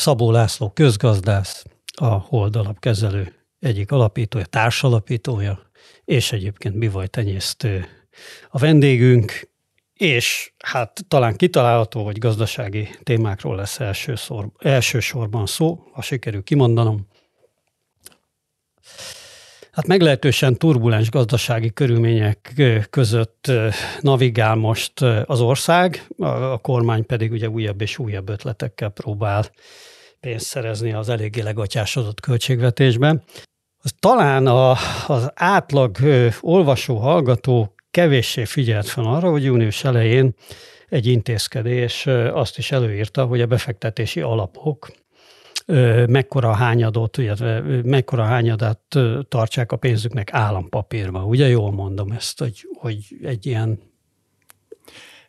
Szabó László közgazdász, a Hold alapkezelő egyik alapítója, társalapítója, és egyébként Bivaj tenyésztő a vendégünk, és hát talán kitalálható, hogy gazdasági témákról lesz elsőszor, elsősorban szó, ha sikerül kimondanom. Hát meglehetősen turbulens gazdasági körülmények között navigál most az ország, a kormány pedig ugye újabb és újabb ötletekkel próbál pénzt szerezni az eléggé legatyásodott költségvetésben. Talán a, az átlag olvasó, hallgató kevéssé figyelt fel arra, hogy június elején egy intézkedés azt is előírta, hogy a befektetési alapok mekkora hányadot, illetve mekkora hányadát tartsák a pénzüknek állampapírba. Ugye jól mondom ezt, hogy, hogy egy ilyen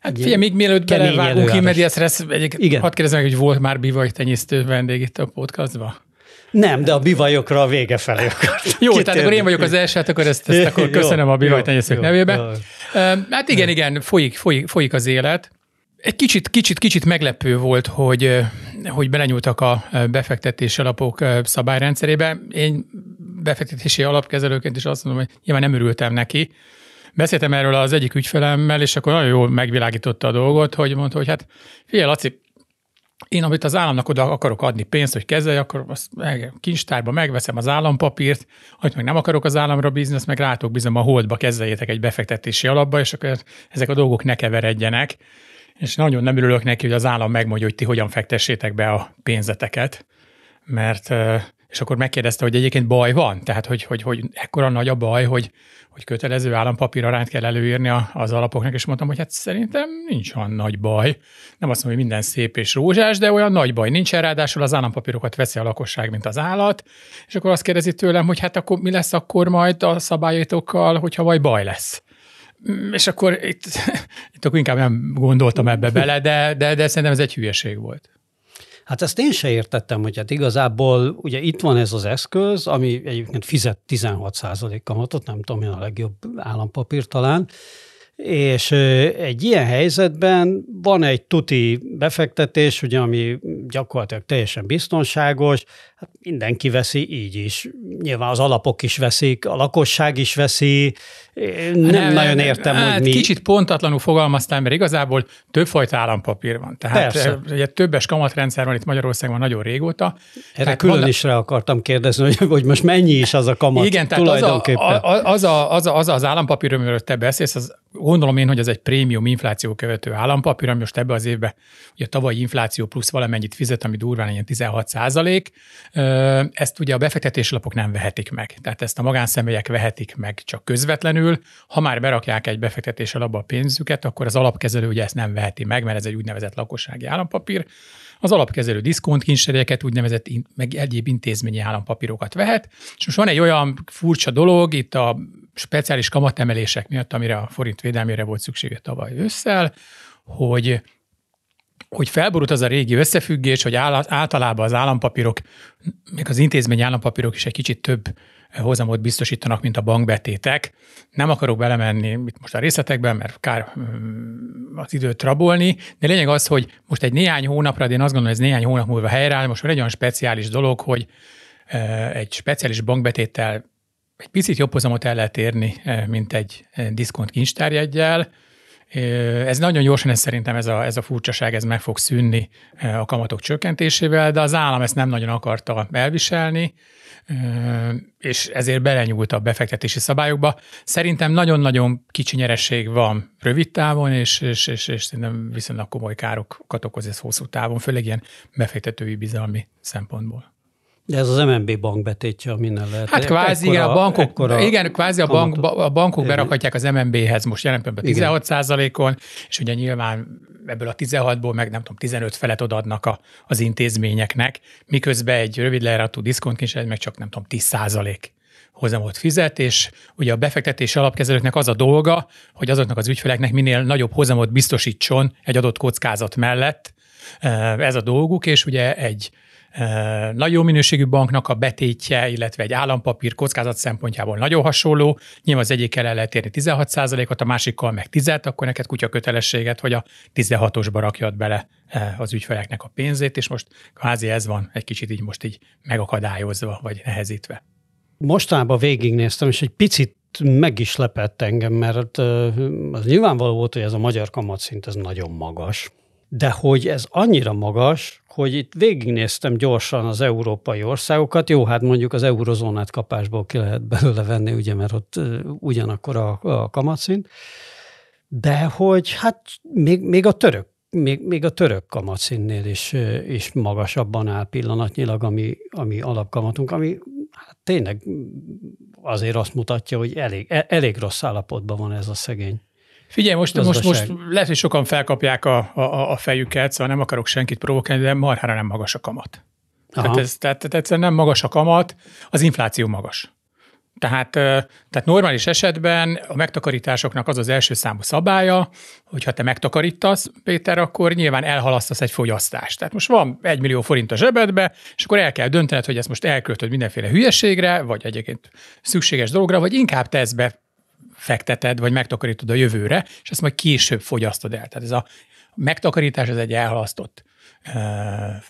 Hát figyelj, még mielőtt belevágunk ki Medias Igen. hadd kérdezem hogy volt már bivaj tenyésztő vendég itt a podcastban? Nem, de a bivajokra a vége felé akart. Jó, kitérni. tehát akkor én vagyok az első, hát akkor ezt, ezt akkor köszönöm jó, a bivaj tenyésztők nevében. Jó. Hát igen, igen, folyik, folyik, folyik az élet. Egy kicsit, kicsit, kicsit meglepő volt, hogy, hogy belenyúltak a befektetési alapok szabályrendszerébe. Én befektetési alapkezelőként is azt mondom, hogy nyilván nem örültem neki. Beszéltem erről az egyik ügyfelemmel, és akkor nagyon jól megvilágította a dolgot, hogy mondta, hogy hát figyelj, Laci, én amit az államnak oda akarok adni pénzt, hogy kezelj, akkor azt kincstárba megveszem az állampapírt, hogy meg nem akarok az államra bízni, azt meg rátok bizony a holdba kezeljétek egy befektetési alapba, és akkor ezek a dolgok ne keveredjenek. És nagyon nem örülök neki, hogy az állam megmondja, hogy ti hogyan fektessétek be a pénzeteket, mert és akkor megkérdezte, hogy egyébként baj van, tehát hogy, hogy, hogy ekkora nagy a baj, hogy, hogy kötelező állampapír arányt kell előírni az alapoknak, és mondtam, hogy hát szerintem nincs olyan nagy baj. Nem azt mondom, hogy minden szép és rózsás, de olyan nagy baj nincs, ráadásul az állampapírokat veszi a lakosság, mint az állat, és akkor azt kérdezi tőlem, hogy hát akkor mi lesz akkor majd a szabályaitokkal, hogyha vagy baj lesz. Mm, és akkor itt, itt akkor inkább nem gondoltam ebbe bele, de, de, de szerintem ez egy hülyeség volt. Hát ezt én se értettem, hogy hát igazából ugye itt van ez az eszköz, ami egyébként fizet 16% kamatot, nem tudom én a legjobb állampapír talán, és egy ilyen helyzetben van egy tuti befektetés, ugye, ami gyakorlatilag teljesen biztonságos, hát mindenki veszi így is. Nyilván az alapok is veszik, a lakosság is veszi, nem, nem nagyon értem, hát hogy mi... Kicsit pontatlanul fogalmaztál, mert igazából többfajta állampapír van. Tehát Persze. ugye többes kamatrendszer van itt Magyarországon nagyon régóta. Erre külön van... is rá akartam kérdezni, hogy, hogy most mennyi is az a kamat Igen, tehát az, a, az, a, az, a, az, az állampapír, amiről te beszélsz, az gondolom én, hogy ez egy prémium infláció követő állampapír, ami most ebbe az évben, ugye a tavalyi infláció plusz valamennyit fizet, ami durván ilyen 16 százalék, ezt ugye a befektetési lapok nem vehetik meg. Tehát ezt a magánszemélyek vehetik meg csak közvetlenül. Ha már berakják egy befektetés alapba a pénzüket, akkor az alapkezelő ugye ezt nem veheti meg, mert ez egy úgynevezett lakossági állampapír. Az alapkezelő diszkontkincsereket, úgynevezett meg egyéb intézményi állampapírokat vehet. És most van egy olyan furcsa dolog itt a speciális kamatemelések miatt, amire a forint védelmére volt szüksége tavaly ősszel, hogy hogy felborult az a régi összefüggés, hogy általában az állampapírok, még az intézmény állampapírok is egy kicsit több hozamot biztosítanak, mint a bankbetétek. Nem akarok belemenni itt most a részletekben, mert kár mm, az időt rabolni, de lényeg az, hogy most egy néhány hónapra, de én azt gondolom, hogy ez néhány hónap múlva helyreáll, most van egy olyan speciális dolog, hogy egy speciális bankbetéttel egy picit jobb hozamot el lehet érni, mint egy diszkont kincstárjegyel, ez nagyon gyorsan, ez szerintem ez a, ez a furcsaság, ez meg fog szűnni a kamatok csökkentésével, de az állam ezt nem nagyon akarta elviselni, és ezért belenyúlt a befektetési szabályokba. Szerintem nagyon-nagyon kicsi nyeresség van rövid távon, és, és, és, és szerintem viszonylag komoly károkat okoz ez hosszú távon, főleg ilyen befektetői bizalmi szempontból. De ez az MNB bank betétje, minden lehet. Hát kvázi, ekkora, igen, a bankok, ekkora igen, kvázi a, bank, a bankok berakhatják az MNB-hez most jelen pillanatban 16 százalékon, és ugye nyilván ebből a 16-ból meg nem tudom, 15 felet odaadnak a, az intézményeknek, miközben egy rövid lejáratú diszkontkincs meg csak nem tudom, 10 százalék hozamot fizet, és ugye a befektetés alapkezelőknek az a dolga, hogy azoknak az ügyfeleknek minél nagyobb hozamot biztosítson egy adott kockázat mellett, ez a dolguk, és ugye egy nagy jó minőségű banknak a betétje, illetve egy állampapír kockázat szempontjából nagyon hasonló. Nyilván az egyik el lehet érni 16%-ot, a másikkal meg 10 akkor neked kutya kötelességet, hogy a 16-osba rakjad bele az ügyfeleknek a pénzét, és most kvázi ez van egy kicsit így most így megakadályozva, vagy nehezítve. Mostanában végignéztem, és egy picit meg is lepett engem, mert az nyilvánvaló volt, hogy ez a magyar kamatszint ez nagyon magas. De hogy ez annyira magas, hogy itt végignéztem gyorsan az európai országokat, jó, hát mondjuk az eurozónát kapásból ki lehet belőle venni, ugye, mert ott ugyanakkor a, a kamatszint, de hogy hát még, még a török még, még a török kamatszínnél is, is magasabban áll pillanatnyilag, ami, ami alapkamatunk, ami hát tényleg azért azt mutatja, hogy elég, e, elég rossz állapotban van ez a szegény. Figyelj, most, most, most lehet, hogy sokan felkapják a, a, a fejüket, szóval nem akarok senkit provokálni, de marhára nem magas a kamat. Tehát, ez, tehát, tehát egyszerűen nem magas a kamat, az infláció magas. Tehát, tehát normális esetben a megtakarításoknak az az első számú szabálya, hogy ha te megtakarítasz, Péter, akkor nyilván elhalasztasz egy fogyasztást. Tehát most van egy millió forint a zsebedbe, és akkor el kell döntened, hogy ezt most elköltöd mindenféle hülyeségre, vagy egyébként szükséges dologra, vagy inkább tesz be fekteted, vagy megtakarítod a jövőre, és ezt majd később fogyasztod el. Tehát ez a megtakarítás, ez egy elhalasztott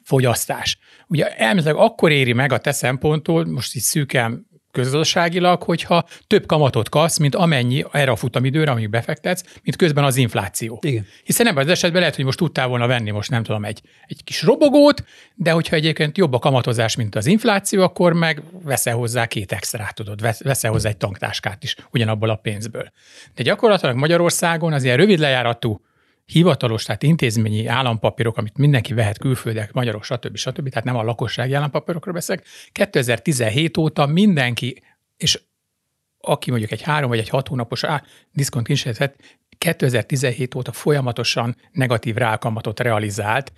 fogyasztás. Ugye elméletileg akkor éri meg a te szemponttól, most így szűken közgazdaságilag, hogyha több kamatot kapsz, mint amennyi erre a futamidőre, amíg befektetsz, mint közben az infláció. Igen. Hiszen ebben az esetben lehet, hogy most tudtál volna venni most nem tudom, egy, egy kis robogót, de hogyha egyébként jobb a kamatozás, mint az infláció, akkor meg veszel hozzá két extrát, tudod, veszel hozzá egy tanktáskát is ugyanabból a pénzből. De gyakorlatilag Magyarországon az ilyen rövid lejáratú hivatalos, tehát intézményi állampapírok, amit mindenki vehet külföldek, magyarok, stb. stb. Tehát nem a lakossági állampapírokról beszélek. 2017 óta mindenki, és aki mondjuk egy három vagy egy hat hónapos diszkont kincseret 2017 óta folyamatosan negatív rákamatot realizált,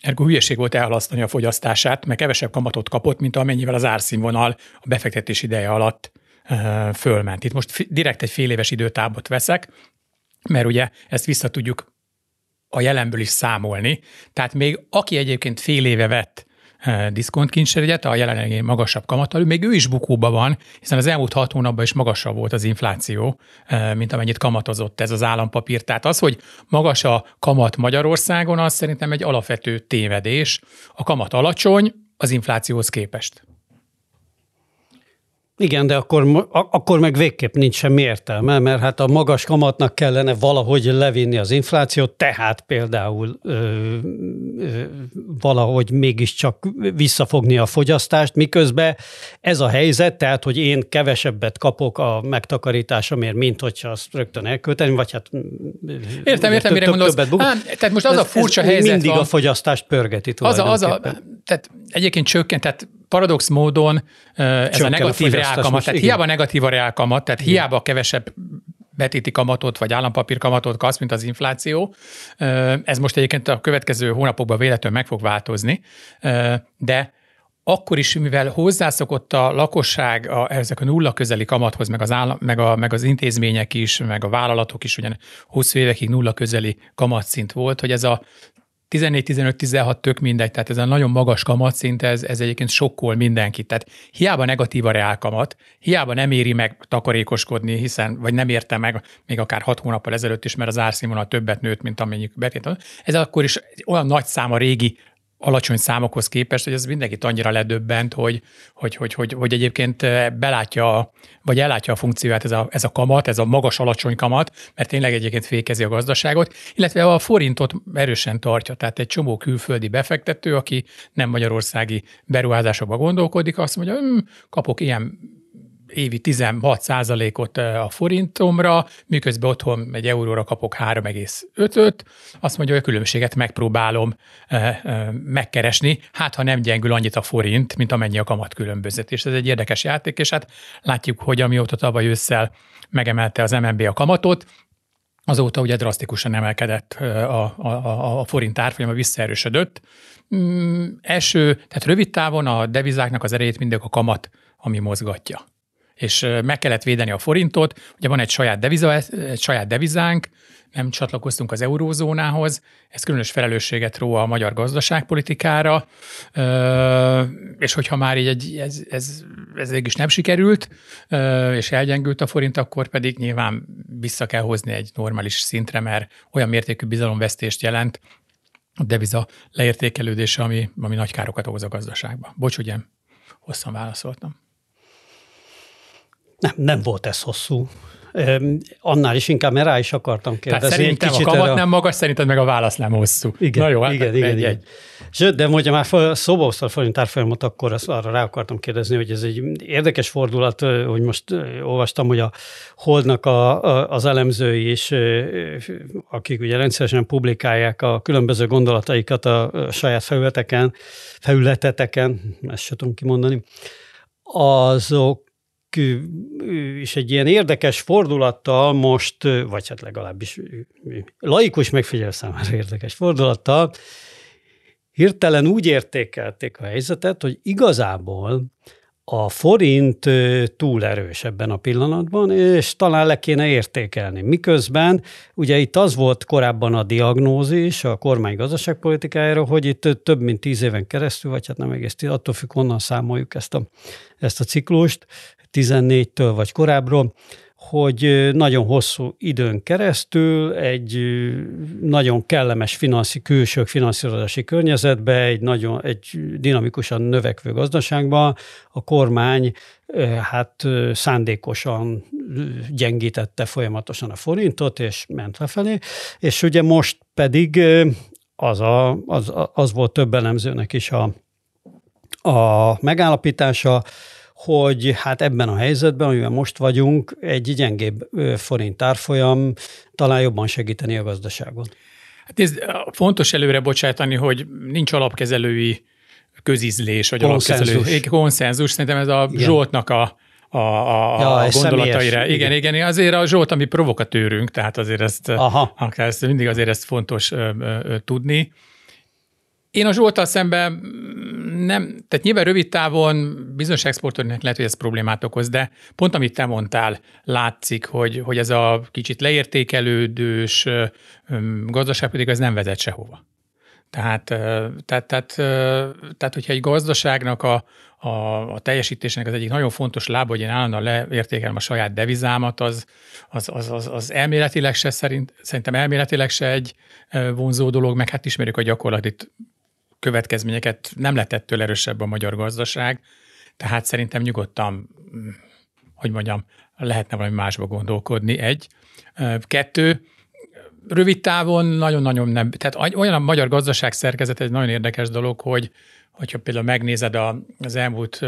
Ergo hülyeség volt elhalasztani a fogyasztását, mert kevesebb kamatot kapott, mint amennyivel az árszínvonal a befektetés ideje alatt fölment. Itt most direkt egy fél éves időtábot veszek, mert ugye ezt vissza tudjuk a jelenből is számolni. Tehát még aki egyébként fél éve vett e, diszkontkincséregyet, a jelenlegi magasabb kamattal, még ő is bukóba van, hiszen az elmúlt hat hónapban is magasabb volt az infláció, e, mint amennyit kamatozott ez az állampapír. Tehát az, hogy magas a kamat Magyarországon, az szerintem egy alapvető tévedés. A kamat alacsony az inflációhoz képest. Igen, de akkor, akkor meg végképp nincs semmi értelme, mert hát a magas kamatnak kellene valahogy levinni az inflációt, tehát például ö, ö, valahogy mégiscsak visszafogni a fogyasztást, miközben ez a helyzet, tehát hogy én kevesebbet kapok a megtakarításomért, mint hogyha azt rögtön elkölteni, vagy hát Értem, értem, mire gondolsz. Á, tehát most az ez, a furcsa helyzet mindig van. a fogyasztást pörgeti az a, az a, tehát egyébként csökkent, tehát paradox módon ez Csökken a negatív a reálkamat, tehát igen. hiába negatív a reálkamat, tehát igen. hiába kevesebb betéti kamatot vagy állampapír kamatot kapsz, mint az infláció. Ez most egyébként a következő hónapokban véletlenül meg fog változni, de akkor is, mivel hozzászokott a lakosság a, ezek a nulla közeli kamathoz, meg az, állam, meg, a, meg az intézmények is, meg a vállalatok is, ugyan hosszú évekig nulla közeli kamatszint volt, hogy ez a 14-15-16 tök mindegy, tehát ez a nagyon magas kamatszint, ez, ez egyébként sokkol mindenkit. Tehát hiába negatív a reálkamat, hiába nem éri meg takarékoskodni, hiszen, vagy nem érte meg még akár 6 hónappal ezelőtt is, mert az árszínvonal többet nőtt, mint amennyi betét. Ez akkor is olyan nagy szám a régi alacsony számokhoz képest, hogy ez mindenkit annyira ledöbbent, hogy, hogy, hogy, hogy, hogy egyébként eh, belátja, vagy ellátja a funkcióját ez a, ez a kamat, ez a magas-alacsony kamat, mert tényleg egyébként fékezi a gazdaságot, illetve a forintot erősen tartja. Tehát egy csomó külföldi befektető, aki nem magyarországi beruházásokba gondolkodik, azt mondja, hm, kapok ilyen évi 16% ot a forintomra, miközben otthon egy euróra kapok 3,5-öt, azt mondja, hogy a különbséget megpróbálom megkeresni, hát ha nem gyengül annyit a forint, mint amennyi a kamat különbözet. És ez egy érdekes játék, és hát látjuk, hogy amióta tavaly ősszel megemelte az MNB a kamatot, azóta ugye drasztikusan emelkedett a, a, a forint árfolyama, visszaerősödött. Mm, első, tehát rövid távon a devizáknak az erejét mindig a kamat, ami mozgatja és meg kellett védeni a forintot. Ugye van egy saját, deviza, egy saját devizánk, nem csatlakoztunk az eurózónához, ez különös felelősséget ró a magyar gazdaságpolitikára, és hogyha már így egy, ez, ez, ez is nem sikerült, és elgyengült a forint, akkor pedig nyilván vissza kell hozni egy normális szintre, mert olyan mértékű bizalomvesztést jelent a deviza leértékelődése, ami, ami nagy károkat okoz a gazdaságba. Bocs, ugye hosszan válaszoltam. Nem, nem volt ez hosszú. Annál is inkább, mert rá is akartam kérdezni. Tehát szerintem kicsit a kamat erre... nem magas, szerinted meg a válasz nem hosszú. Igen, Na jó, hát igen, igen, igen. Sőt, de mondja már szóba hozta a forint árfolyamot, akkor azt arra rá akartam kérdezni, hogy ez egy érdekes fordulat, hogy most olvastam, hogy a Holdnak a, a, az elemzői is, akik ugye rendszeresen publikálják a különböző gondolataikat a saját felületeken, felületeteken, ezt sem tudom kimondani, azok és egy ilyen érdekes fordulattal most, vagy hát legalábbis laikus megfigyelő számára érdekes fordulattal, hirtelen úgy értékelték a helyzetet, hogy igazából a forint túl erős ebben a pillanatban, és talán le kéne értékelni. Miközben ugye itt az volt korábban a diagnózis a kormány gazdaságpolitikájára, hogy itt több mint tíz éven keresztül, vagy hát nem egész tíz, attól függ, honnan számoljuk ezt a, ezt a ciklust, 14-től vagy korábbról, hogy nagyon hosszú időn keresztül egy nagyon kellemes finanszi, külső finanszírozási környezetbe, egy, nagyon, egy dinamikusan növekvő gazdaságban a kormány hát szándékosan gyengítette folyamatosan a forintot, és ment lefelé, és ugye most pedig az, a, az, az volt több elemzőnek is a, a megállapítása, hogy hát ebben a helyzetben, amiben most vagyunk, egy gyengébb forint árfolyam talán jobban segíteni a gazdaságon. Hát ez fontos előre bocsátani, hogy nincs alapkezelői közizlés, vagy konszenzus. alapkezelői konszenzus. Szerintem ez a Igen. Zsoltnak a, a, a, ja, a gondolataira. Igen, igen, igen, azért a Zsolt, ami provokatőrünk, tehát azért ezt, Aha. ezt mindig azért ezt fontos ö, ö, tudni. Én a Zsoltal szemben nem, tehát nyilván rövid távon bizonyos exportőrnek lehet, hogy ez problémát okoz, de pont amit te mondtál, látszik, hogy, hogy ez a kicsit leértékelődős gazdaságpolitika, ez nem vezet sehova. Tehát, tehát, tehát, tehát, hogyha egy gazdaságnak a, a, a teljesítésének az egyik nagyon fontos lába, hogy én állandóan leértékelem a saját devizámat, az, az, az, az, az elméletileg se szerint, szerintem elméletileg se egy vonzó dolog, meg hát ismerjük a gyakorlatit következményeket nem lett ettől erősebb a magyar gazdaság, tehát szerintem nyugodtan, hogy mondjam, lehetne valami másba gondolkodni, egy. Kettő, rövid távon nagyon-nagyon nem, tehát olyan a magyar gazdaság szerkezet egy nagyon érdekes dolog, hogy hogyha például megnézed a, az elmúlt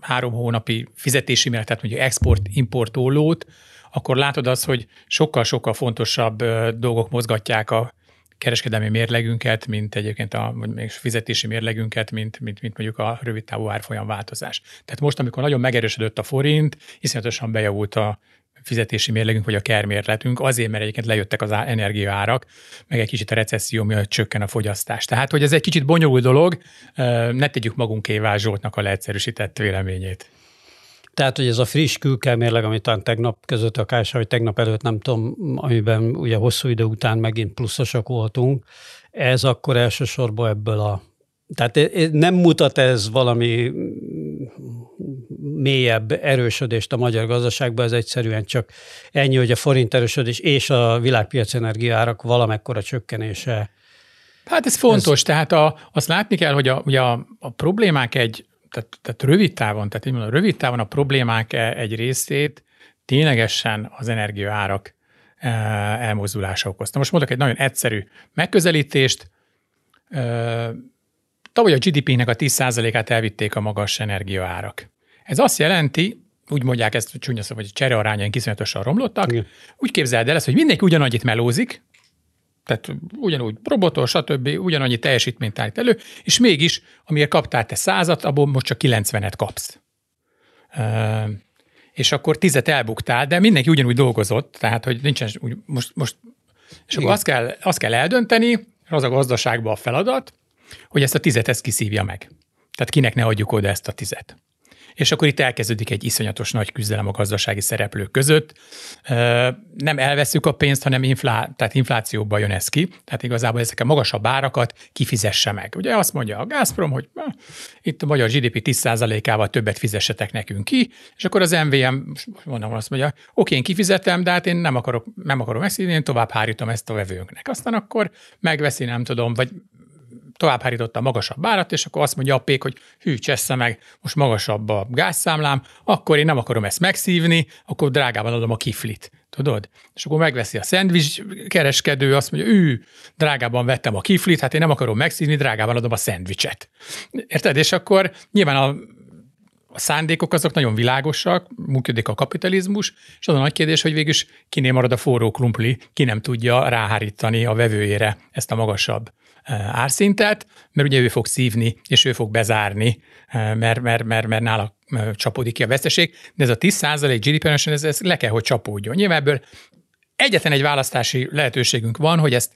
három hónapi fizetési méret, tehát mondjuk export-import ollót, akkor látod azt, hogy sokkal-sokkal fontosabb dolgok mozgatják a kereskedelmi mérlegünket, mint egyébként a még fizetési mérlegünket, mint, mint, mint mondjuk a rövid távú árfolyam változás. Tehát most, amikor nagyon megerősödött a forint, iszonyatosan bejavult a fizetési mérlegünk, vagy a kermérletünk, azért, mert egyébként lejöttek az energiaárak, meg egy kicsit a recesszió miatt csökken a fogyasztás. Tehát, hogy ez egy kicsit bonyolult dolog, ne tegyük magunkévá Zsoltnak a leegyszerűsített véleményét. Tehát, hogy ez a friss külkelmérleg, amit talán tegnap között a KSH, vagy tegnap előtt nem tudom, amiben ugye hosszú idő után megint pluszosak voltunk, ez akkor elsősorban ebből a tehát nem mutat ez valami mélyebb erősödést a magyar gazdaságban, ez egyszerűen csak ennyi, hogy a forint erősödés és a világpiac energiárak valamekkora csökkenése. Hát ez fontos, ez... tehát a, azt látni kell, hogy a, ugye a, a problémák egy tehát, tehát rövid távon, tehát így mondom, rövid távon a problémák e, egy részét ténylegesen az energiaárak e, elmozdulása okozta. Most mondok egy nagyon egyszerű megközelítést. E, tavaly a GDP-nek a 10%-át elvitték a magas energiaárak. Ez azt jelenti, úgy mondják ezt csúnya szó, hogy cserearányaink iszonyatosan romlottak, Igen. úgy képzeld el ezt, hogy mindenki ugyanannyit melózik, tehát ugyanúgy robotos, stb. ugyanannyi teljesítményt állít elő, és mégis, amiért kaptál te százat, abból most csak 90-et kapsz. Uh, és akkor tizet elbuktál, de mindenki ugyanúgy dolgozott, tehát hogy nincsen úgy, most, most és Igen. akkor azt kell, azt kell eldönteni, az a gazdaságban a feladat, hogy ezt a tizet ezt kiszívja meg. Tehát kinek ne adjuk oda ezt a tizet. És akkor itt elkezdődik egy iszonyatos nagy küzdelem a gazdasági szereplők között. Nem elveszük a pénzt, hanem inflá, tehát inflációba jön ez ki, tehát igazából ezek a magasabb árakat kifizesse meg. Ugye azt mondja a Gazprom, hogy itt a magyar GDP 10%-ával többet fizessetek nekünk ki, és akkor az MVM, mondom, azt mondja, oké, én kifizetem, de hát én nem akarok, nem akarom ezt, én tovább hárítom ezt a vevőnknek. Aztán akkor megveszi, nem tudom, vagy tovább hárította a magasabb árat, és akkor azt mondja a pék, hogy hű, csessze meg, most magasabb a gázszámlám, akkor én nem akarom ezt megszívni, akkor drágában adom a kiflit. Tudod? És akkor megveszi a szendvics kereskedő, azt mondja, ő, drágában vettem a kiflit, hát én nem akarom megszívni, drágában adom a szendvicset. Érted? És akkor nyilván a a szándékok azok nagyon világosak, működik a kapitalizmus, és az a nagy kérdés, hogy végülis kinél marad a forró krumpli, ki nem tudja ráhárítani a vevőjére ezt a magasabb árszintet, mert ugye ő fog szívni, és ő fog bezárni, mert, mert, mert, mert nála csapódik ki a veszteség, de ez a 10% GDP ez, ez le kell, hogy csapódjon. Nyilván ebből egyetlen egy választási lehetőségünk van, hogy ezt,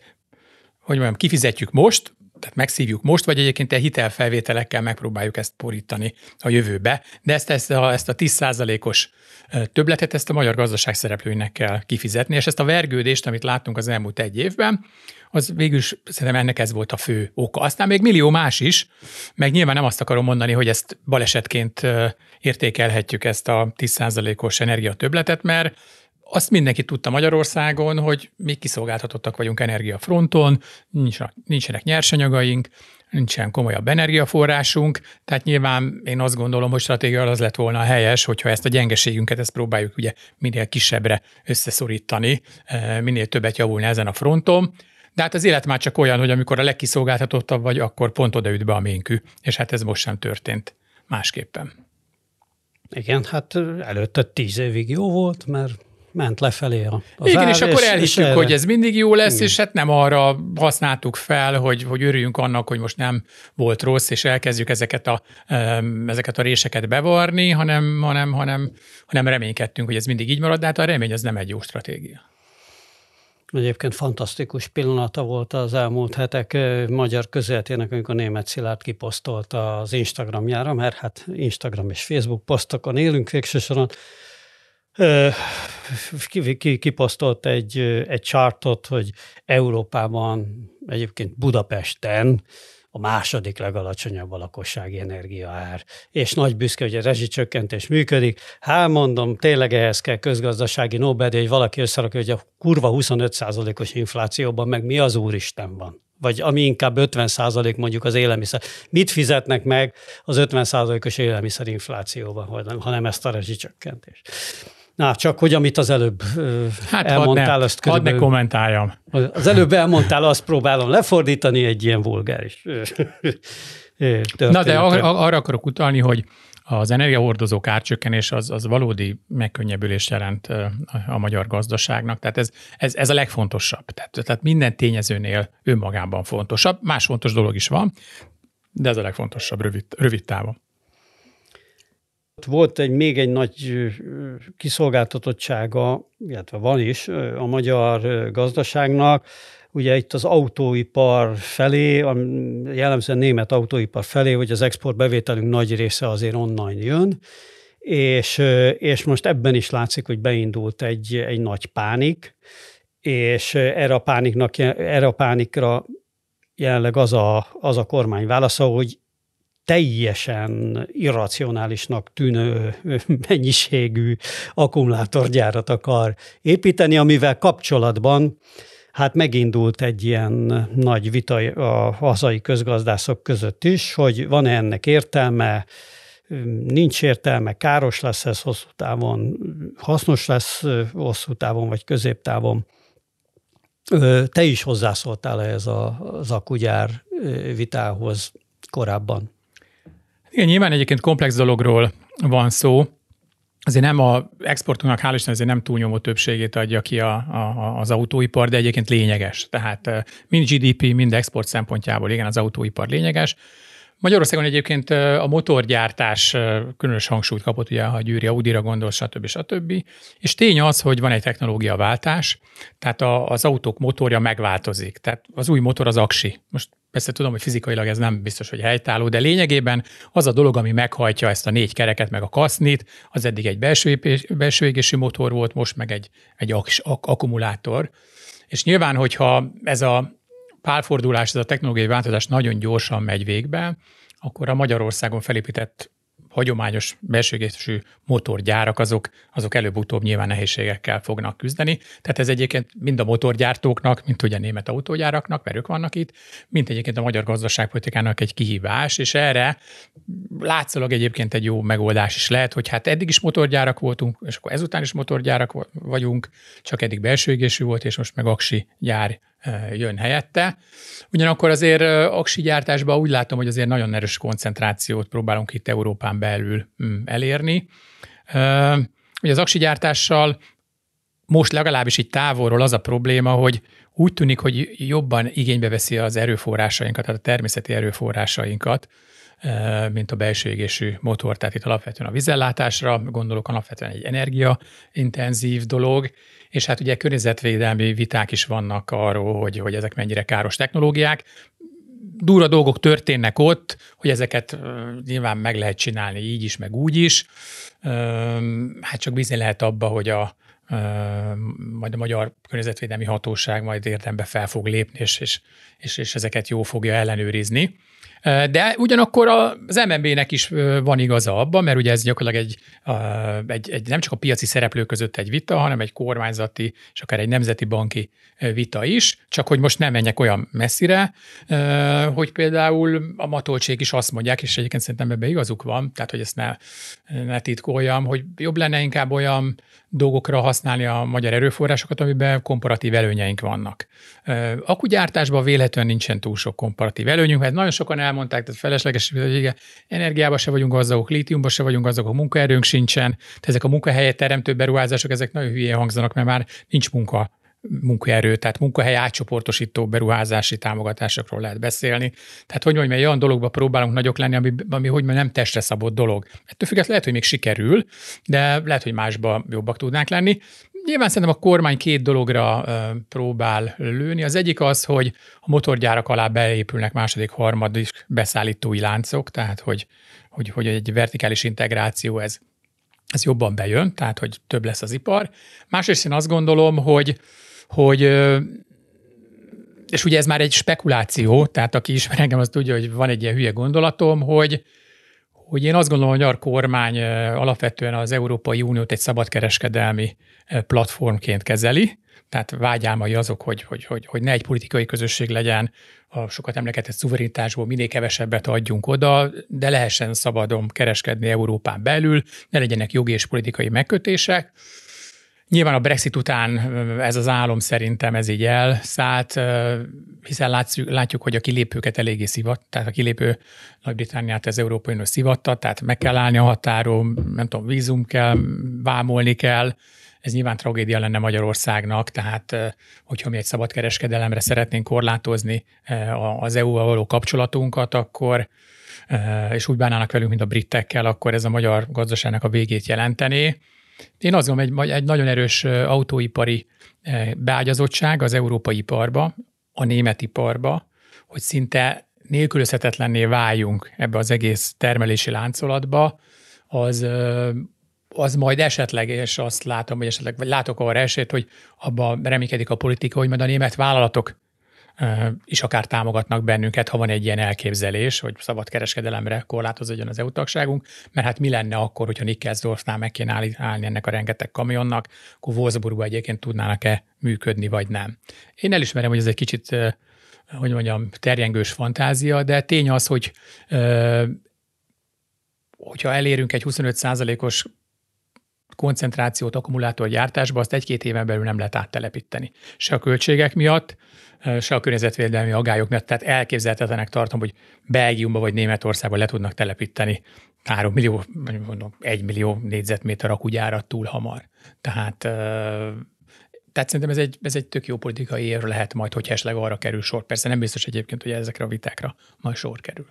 hogy mondjam, kifizetjük most, tehát megszívjuk most, vagy egyébként egy hitelfelvételekkel megpróbáljuk ezt porítani a jövőbe, de ezt, ezt a, ezt a 10%-os többletet ezt a magyar gazdaság szereplőinek kell kifizetni, és ezt a vergődést, amit láttunk az elmúlt egy évben, az végül szerintem ennek ez volt a fő oka. Aztán még millió más is, meg nyilván nem azt akarom mondani, hogy ezt balesetként értékelhetjük ezt a 10%-os energiatöbletet, mert azt mindenki tudta Magyarországon, hogy mi kiszolgáltatottak vagyunk energiafronton, nincsenek, nyersanyagaink, nincsen komolyabb energiaforrásunk, tehát nyilván én azt gondolom, hogy stratégia az lett volna a helyes, hogyha ezt a gyengeségünket, ezt próbáljuk ugye minél kisebbre összeszorítani, minél többet javulni ezen a fronton, de hát az élet már csak olyan, hogy amikor a legkiszolgáltatottabb vagy, akkor pont odaüt be a ménkű, és hát ez most sem történt másképpen. Igen, hát előtte tíz évig jó volt, mert ment lefelé a, az Igen, ár, és akkor elhittük, és hogy ez mindig jó lesz, Igen. és hát nem arra használtuk fel, hogy, hogy örüljünk annak, hogy most nem volt rossz, és elkezdjük ezeket a, ezeket a réseket bevarni, hanem, hanem, hanem, hanem reménykedtünk, hogy ez mindig így marad, de hát a remény az nem egy jó stratégia. Egyébként fantasztikus pillanata volt az elmúlt hetek magyar közéletének, amikor német Szilárd kiposztolta az Instagramjára, mert hát Instagram és Facebook posztokon élünk végsősoron, kiposztolt egy, egy chartot, hogy Európában, egyébként Budapesten a második legalacsonyabb a lakossági energiaár. És nagy büszke, hogy a rezsicsökkentés működik. Hát mondom, tényleg ehhez kell közgazdasági Nobel, hogy valaki összerakja, hogy a kurva 25%-os inflációban meg mi az úristen van vagy ami inkább 50 százalék mondjuk az élelmiszer. Mit fizetnek meg az 50 százalékos élelmiszerinflációban, hanem ezt a rezsicsökkentést. Na, csak hogy amit az előbb hát elmondtál, ne, azt körülbelül... Hadd ne kommentáljam. Az előbb elmondtál, azt próbálom lefordítani egy ilyen vulgáris Na, de ar- arra akarok utalni, hogy az energiahordozók árcsökkenés az, az valódi megkönnyebbülést jelent a magyar gazdaságnak. Tehát ez, ez, ez a legfontosabb. Tehát, tehát minden tényezőnél önmagában fontosabb. Más fontos dolog is van, de ez a legfontosabb rövid, rövid távon. Volt egy még egy nagy kiszolgáltatottsága, illetve van is a magyar gazdaságnak, ugye itt az autóipar felé, a jellemzően német autóipar felé, hogy az exportbevételünk nagy része azért online jön, és, és most ebben is látszik, hogy beindult egy, egy nagy pánik, és erre a, pániknak, erre a pánikra jelenleg az a, az a kormány válasza, hogy teljesen irracionálisnak tűnő mennyiségű akkumulátorgyárat akar építeni, amivel kapcsolatban hát megindult egy ilyen nagy vita a hazai közgazdászok között is, hogy van-e ennek értelme, nincs értelme, káros lesz ez hosszú távon, hasznos lesz hosszú távon vagy középtávon. Te is hozzászóltál ehhez az akugyár vitához korábban. Igen, nyilván egyébként komplex dologról van szó. Azért nem a exportunknak, hál' Isten, azért nem túlnyomó többségét adja ki a, a, az autóipar, de egyébként lényeges. Tehát mind GDP, mind export szempontjából igen, az autóipar lényeges. Magyarországon egyébként a motorgyártás különös hangsúlyt kapott, ugye, ha Győri Audira gondol, stb. stb. És tény az, hogy van egy technológiaváltás, tehát a, az autók motorja megváltozik. Tehát az új motor az aksi. Most Persze tudom, hogy fizikailag ez nem biztos, hogy helytálló, de lényegében az a dolog, ami meghajtja ezt a négy kereket, meg a kasznit, az eddig egy belső, belső égésű motor volt, most meg egy, egy ak- ak- akkumulátor. És nyilván, hogyha ez a pálfordulás, ez a technológiai változás nagyon gyorsan megy végbe, akkor a Magyarországon felépített hagyományos belsőgésű motorgyárak, azok, azok előbb-utóbb nyilván nehézségekkel fognak küzdeni. Tehát ez egyébként mind a motorgyártóknak, mint ugye a német autógyáraknak, mert ők vannak itt, mint egyébként a magyar gazdaságpolitikának egy kihívás, és erre látszólag egyébként egy jó megoldás is lehet, hogy hát eddig is motorgyárak voltunk, és akkor ezután is motorgyárak vagyunk, csak eddig belsőégésű volt, és most meg aksi gyár jön helyette. Ugyanakkor azért aksi gyártásban úgy látom, hogy azért nagyon erős koncentrációt próbálunk itt Európán belül mm, elérni. Ugye az aksi gyártással most legalábbis így távolról az a probléma, hogy úgy tűnik, hogy jobban igénybe veszi az erőforrásainkat, tehát a természeti erőforrásainkat, mint a belső égésű motor. Tehát itt alapvetően a vizellátásra gondolok, alapvetően egy energiaintenzív dolog, és hát ugye környezetvédelmi viták is vannak arról, hogy, hogy ezek mennyire káros technológiák. Durva dolgok történnek ott, hogy ezeket nyilván meg lehet csinálni így is, meg úgy is. Hát csak bízni lehet abba, hogy a, majd a Magyar Környezetvédelmi Hatóság majd érdembe fel fog lépni, és, és, és ezeket jó fogja ellenőrizni. De ugyanakkor az MNB-nek is van igaza abban, mert ugye ez gyakorlatilag egy, egy, egy nem csak a piaci szereplők között egy vita, hanem egy kormányzati és akár egy nemzeti banki vita is, csak hogy most nem menjek olyan messzire, hogy például a matoltsék is azt mondják, és egyébként szerintem ebben igazuk van, tehát hogy ezt ne, ne titkoljam, hogy jobb lenne inkább olyan dolgokra használni a magyar erőforrásokat, amiben komparatív előnyeink vannak. Akugyártásban véletlenül nincsen túl sok komparatív előnyünk, mert nagyon sokan elmondták, tehát felesleges, hogy igen, energiába se vagyunk gazdagok, lítiumba se vagyunk gazdagok, munkaerőnk sincsen, tehát ezek a munkahelyet teremtő beruházások, ezek nagyon hülyén hangzanak, mert már nincs munka munkaerő, tehát munkahely átcsoportosító beruházási támogatásokról lehet beszélni. Tehát hogy mondjam, egy olyan dologba próbálunk nagyok lenni, ami, ami hogy mondjam, nem testre szabott dolog. Ettől függetlenül lehet, hogy még sikerül, de lehet, hogy másba jobbak tudnánk lenni. Nyilván szerintem a kormány két dologra próbál lőni. Az egyik az, hogy a motorgyárak alá beépülnek második, harmadik beszállítói láncok, tehát hogy, hogy, hogy egy vertikális integráció ez, ez jobban bejön, tehát hogy több lesz az ipar. Másrészt én azt gondolom, hogy hogy és ugye ez már egy spekuláció, tehát aki ismer engem, az tudja, hogy van egy ilyen hülye gondolatom, hogy, hogy én azt gondolom, hogy a kormány alapvetően az Európai Uniót egy szabadkereskedelmi platformként kezeli, tehát vágyálmai azok, hogy, hogy, hogy, hogy ne egy politikai közösség legyen, a sokat emlegetett szuverenitásból minél kevesebbet adjunk oda, de lehessen szabadon kereskedni Európán belül, ne legyenek jogi és politikai megkötések. Nyilván a Brexit után ez az álom szerintem ez így elszállt, hiszen látjuk, látjuk, hogy a kilépőket eléggé szivat, tehát a kilépő Nagy-Britániát az Európai Unió szivatta, tehát meg kell állni a határon, nem tudom, vízum kell, vámolni kell, ez nyilván tragédia lenne Magyarországnak, tehát hogyha mi egy szabadkereskedelemre szeretnénk korlátozni az EU-val való kapcsolatunkat, akkor és úgy bánnának velünk, mint a britekkel, akkor ez a magyar gazdaságnak a végét jelentené. Én azt gondolom, egy, egy nagyon erős autóipari beágyazottság az európai iparba, a német iparba, hogy szinte nélkülözhetetlenné váljunk ebbe az egész termelési láncolatba, az, az majd esetleg, és azt látom, hogy esetleg, vagy látok arra esélyt, hogy abba reménykedik a politika, hogy majd a német vállalatok is akár támogatnak bennünket, ha van egy ilyen elképzelés, hogy szabad kereskedelemre korlátozódjon az EU tagságunk, mert hát mi lenne akkor, hogyha Nikkelsdorfnál meg kéne állni ennek a rengeteg kamionnak, akkor Wolfsburgban egyébként tudnának-e működni, vagy nem. Én elismerem, hogy ez egy kicsit, hogy mondjam, terjengős fantázia, de tény az, hogy hogyha elérünk egy 25%-os koncentrációt akkumulátorgyártásba, azt egy-két éven belül nem lehet áttelepíteni. Se a költségek miatt, se a környezetvédelmi agályok miatt. Tehát elképzelhetetlenek tartom, hogy Belgiumba vagy Németországba le tudnak telepíteni 3 millió, mondom, 1 millió négyzetméter akugyárat túl hamar. Tehát tehát szerintem ez egy, ez egy tök jó politikai érv lehet majd, hogyha esetleg arra kerül sor. Persze nem biztos egyébként, hogy ezekre a vitákra majd sor kerül.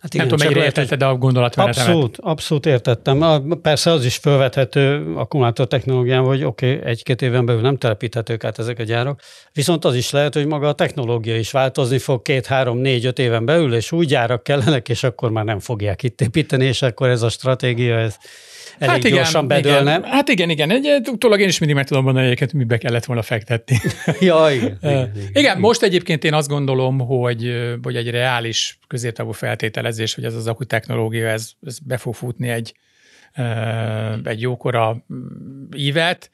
Hát igen, nem tudom, mennyire értetted a gondolatmenetemet. Abszolút, abszolút értettem. Persze az is felvethető akkumulátor technológián, hogy oké, okay, egy-két éven belül nem telepíthetők át ezek a gyárok, viszont az is lehet, hogy maga a technológia is változni fog két, három, négy, öt éven belül, és új gyárak kellenek, és akkor már nem fogják itt építeni, és akkor ez a stratégia, ez elég hát igen, gyorsan bedőlne. Igen. Hát igen, igen. Egy, utólag én is mindig meg tudom mondani, hogy mibe kellett volna fektetni. ja, igen, igen, igen, igen, igen. most egyébként én azt gondolom, hogy, hogy egy reális középtávú feltételezés, hogy ez az akku technológia, ez, ez be fog futni egy, egy jókora ívet,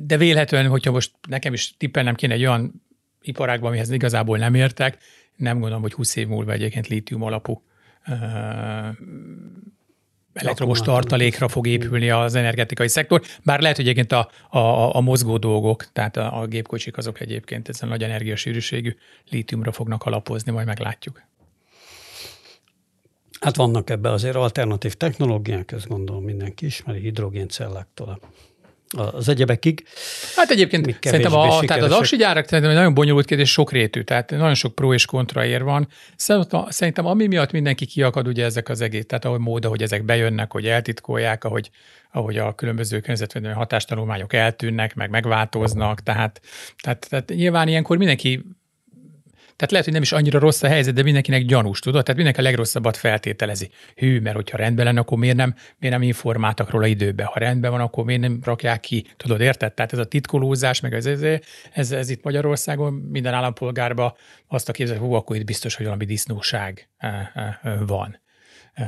de vélhetően, hogyha most nekem is tippelnem kéne egy olyan iparágban, amihez igazából nem értek, nem gondolom, hogy 20 év múlva egyébként lítium alapú elektromos tartalékra fog épülni az energetikai szektor, bár lehet, hogy egyébként a, a, a mozgó dolgok, tehát a, a gépkocsik azok egyébként ezen nagy energiasűrűségű lítiumra fognak alapozni, majd meglátjuk. Hát vannak ebbe azért alternatív technológiák, ezt gondolom mindenki ismeri, hidrogéncelláktól az egyebekig. Hát egyébként szerintem a, tehát az aksi gyárak szerintem egy nagyon bonyolult kérdés, sokrétű, tehát nagyon sok pro és kontra ér van. Szerintem ami miatt mindenki kiakad, ugye ezek az egész, tehát ahogy mód, hogy ezek bejönnek, hogy eltitkolják, ahogy, ahogy a különböző környezetvédelmi hatástanulmányok eltűnnek, meg megváltoznak, tehát, tehát, tehát nyilván ilyenkor mindenki tehát lehet, hogy nem is annyira rossz a helyzet, de mindenkinek gyanús, tudod? Tehát mindenki a legrosszabbat feltételezi. Hű, mert hogyha rendben lenne, akkor miért nem, miért nem informáltak róla időbe? Ha rendben van, akkor miért nem rakják ki? Tudod, érted? Tehát ez a titkolózás, meg ez, ez, ez, ez itt Magyarországon minden állampolgárba azt a képzel, hogy hú, akkor itt biztos, hogy valami disznóság eh, eh, van. Eh,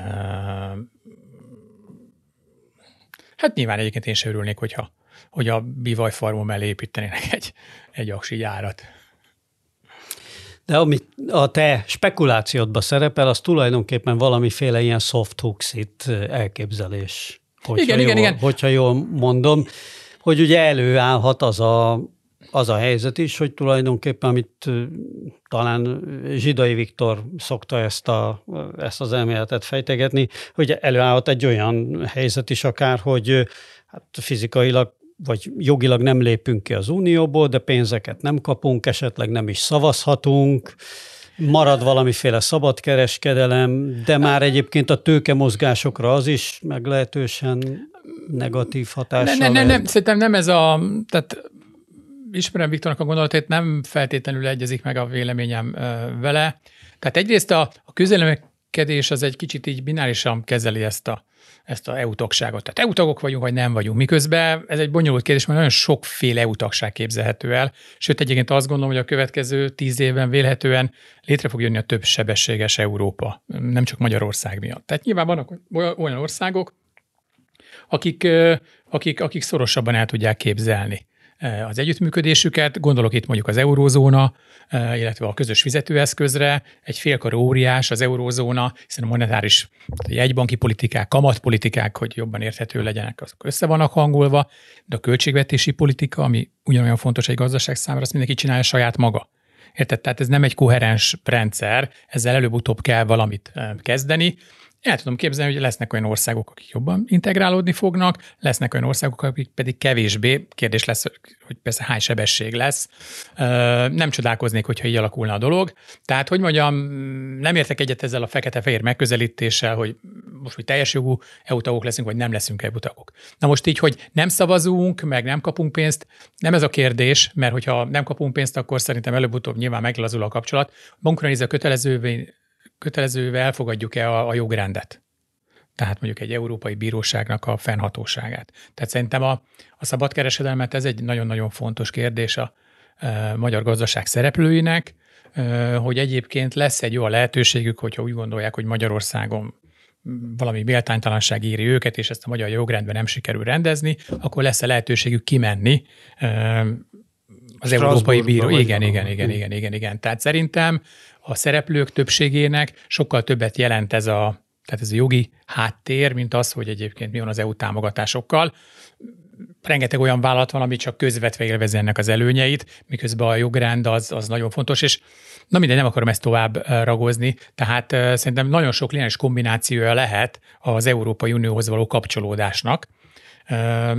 hát nyilván egyébként én sem örülnék, hogyha hogy a bivaj farmon mellé építenének egy, egy aksi gyárat. De ami a te spekulációdban szerepel, az tulajdonképpen valamiféle ilyen soft hooks-it elképzelés. Hogyha igen, jól, igen, igen. Hogyha jól mondom, hogy ugye előállhat az a, az a helyzet is, hogy tulajdonképpen, amit talán Zsidai Viktor szokta ezt, a, ezt az elméletet fejtegetni, hogy előállhat egy olyan helyzet is akár, hogy hát fizikailag vagy jogilag nem lépünk ki az unióból, de pénzeket nem kapunk, esetleg nem is szavazhatunk, marad valamiféle szabadkereskedelem, de már egyébként a tőkemozgásokra az is meglehetősen negatív hatással ne, ne, ne, nem, Szerintem nem ez a, tehát ismerem Viktornak a gondolatét, nem feltétlenül egyezik meg a véleményem vele. Tehát egyrészt a, a közélemekedés az egy kicsit így binárisan kezeli ezt a, ezt a EU tagságot. Tehát EU tagok vagyunk, vagy nem vagyunk. Miközben ez egy bonyolult kérdés, mert nagyon sokféle EU tagság képzelhető el. Sőt, egyébként azt gondolom, hogy a következő tíz évben vélhetően létre fog jönni a több sebességes Európa, nem csak Magyarország miatt. Tehát nyilván vannak olyan országok, akik, akik, akik szorosabban el tudják képzelni az együttműködésüket. Gondolok itt mondjuk az eurózóna, illetve a közös fizetőeszközre, egy félkar óriás az eurózóna, hiszen a monetáris jegybanki politikák, kamatpolitikák, hogy jobban érthető legyenek, azok össze vannak hangolva, de a költségvetési politika, ami ugyanolyan fontos egy gazdaság számára, azt mindenki csinálja saját maga. Érted? Tehát ez nem egy koherens rendszer, ezzel előbb-utóbb kell valamit kezdeni, el tudom képzelni, hogy lesznek olyan országok, akik jobban integrálódni fognak, lesznek olyan országok, akik pedig kevésbé. Kérdés lesz, hogy persze hány sebesség lesz. Nem csodálkoznék, hogyha így alakulna a dolog. Tehát, hogy mondjam, nem értek egyet ezzel a fekete-fehér megközelítéssel, hogy most, hogy teljes jogú EU leszünk, vagy nem leszünk EU tagok. Na most így, hogy nem szavazunk, meg nem kapunk pénzt, nem ez a kérdés, mert hogyha nem kapunk pénzt, akkor szerintem előbb-utóbb nyilván meglazul a kapcsolat. Bankra nézve kötelezővé kötelezővé elfogadjuk-e a, a jogrendet. Tehát mondjuk egy európai bíróságnak a fennhatóságát. Tehát szerintem a, a szabadkereskedelmet ez egy nagyon-nagyon fontos kérdés a e, magyar gazdaság szereplőinek, e, hogy egyébként lesz egy olyan lehetőségük, hogyha úgy gondolják, hogy Magyarországon valami méltánytalanság éri őket, és ezt a magyar jogrendben nem sikerül rendezni, akkor lesz-e lehetőségük kimenni e, az Európai Bíró. Igen, igen, igen, igen, igen, igen. Tehát szerintem a szereplők többségének sokkal többet jelent ez a, tehát ez a jogi háttér, mint az, hogy egyébként mi van az EU támogatásokkal. Rengeteg olyan vállalat van, ami csak közvetve élvezi ennek az előnyeit, miközben a jogrend az, az nagyon fontos, és na mindegy, nem akarom ezt tovább ragozni, tehát szerintem nagyon sok lényeges kombinációja lehet az Európai Unióhoz való kapcsolódásnak,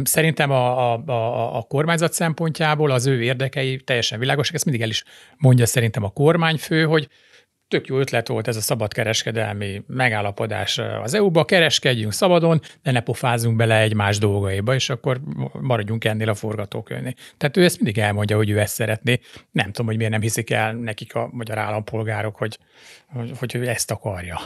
Szerintem a, a, a, a kormányzat szempontjából az ő érdekei teljesen világosak, ezt mindig el is mondja szerintem a kormányfő, hogy tök jó ötlet volt ez a szabadkereskedelmi megállapodás az EU-ba, kereskedjünk szabadon, de ne pofázunk bele egymás dolgaiba, és akkor maradjunk ennél a forgatókönyvnél. Tehát ő ezt mindig elmondja, hogy ő ezt szeretné. Nem tudom, hogy miért nem hiszik el nekik a magyar állampolgárok, hogy, hogy, hogy ő ezt akarja.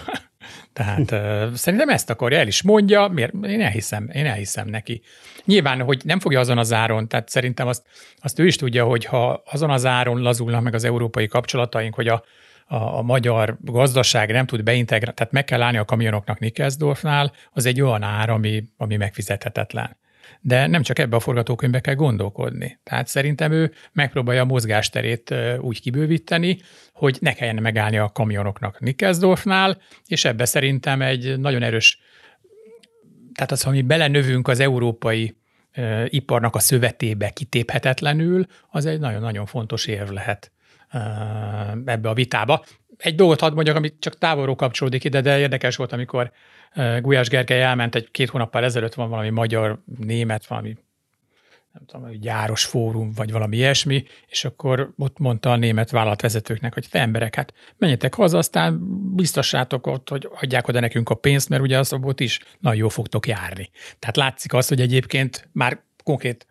Tehát szerintem ezt akarja, el is mondja, miért? Én elhiszem, én elhiszem neki. Nyilván, hogy nem fogja azon az áron, tehát szerintem azt, azt ő is tudja, hogy ha azon az áron lazulnak meg az európai kapcsolataink, hogy a, a, a magyar gazdaság nem tud beintegrálni, tehát meg kell állni a kamionoknak Nikkelsdorfnál, az egy olyan ár, ami, ami megfizethetetlen. De nem csak ebbe a forgatókönyvbe kell gondolkodni. Tehát szerintem ő megpróbálja a mozgásterét úgy kibővíteni, hogy ne kelljen megállni a kamionoknak Nikkelsdorfnál, és ebbe szerintem egy nagyon erős, tehát az, ha mi belenövünk az európai iparnak a szövetébe kitéphetetlenül, az egy nagyon-nagyon fontos érv lehet ebbe a vitába. Egy dolgot hadd mondjak, ami csak távolról kapcsolódik ide, de érdekes volt, amikor Gulyás Gergely elment egy két hónappal ezelőtt van valami magyar, német, valami nem tudom, gyáros fórum, vagy valami ilyesmi, és akkor ott mondta a német vállalatvezetőknek, hogy te emberek, hát menjetek haza, aztán biztossátok ott, hogy adják oda nekünk a pénzt, mert ugye az ott is nagyon jó fogtok járni. Tehát látszik az, hogy egyébként már konkrét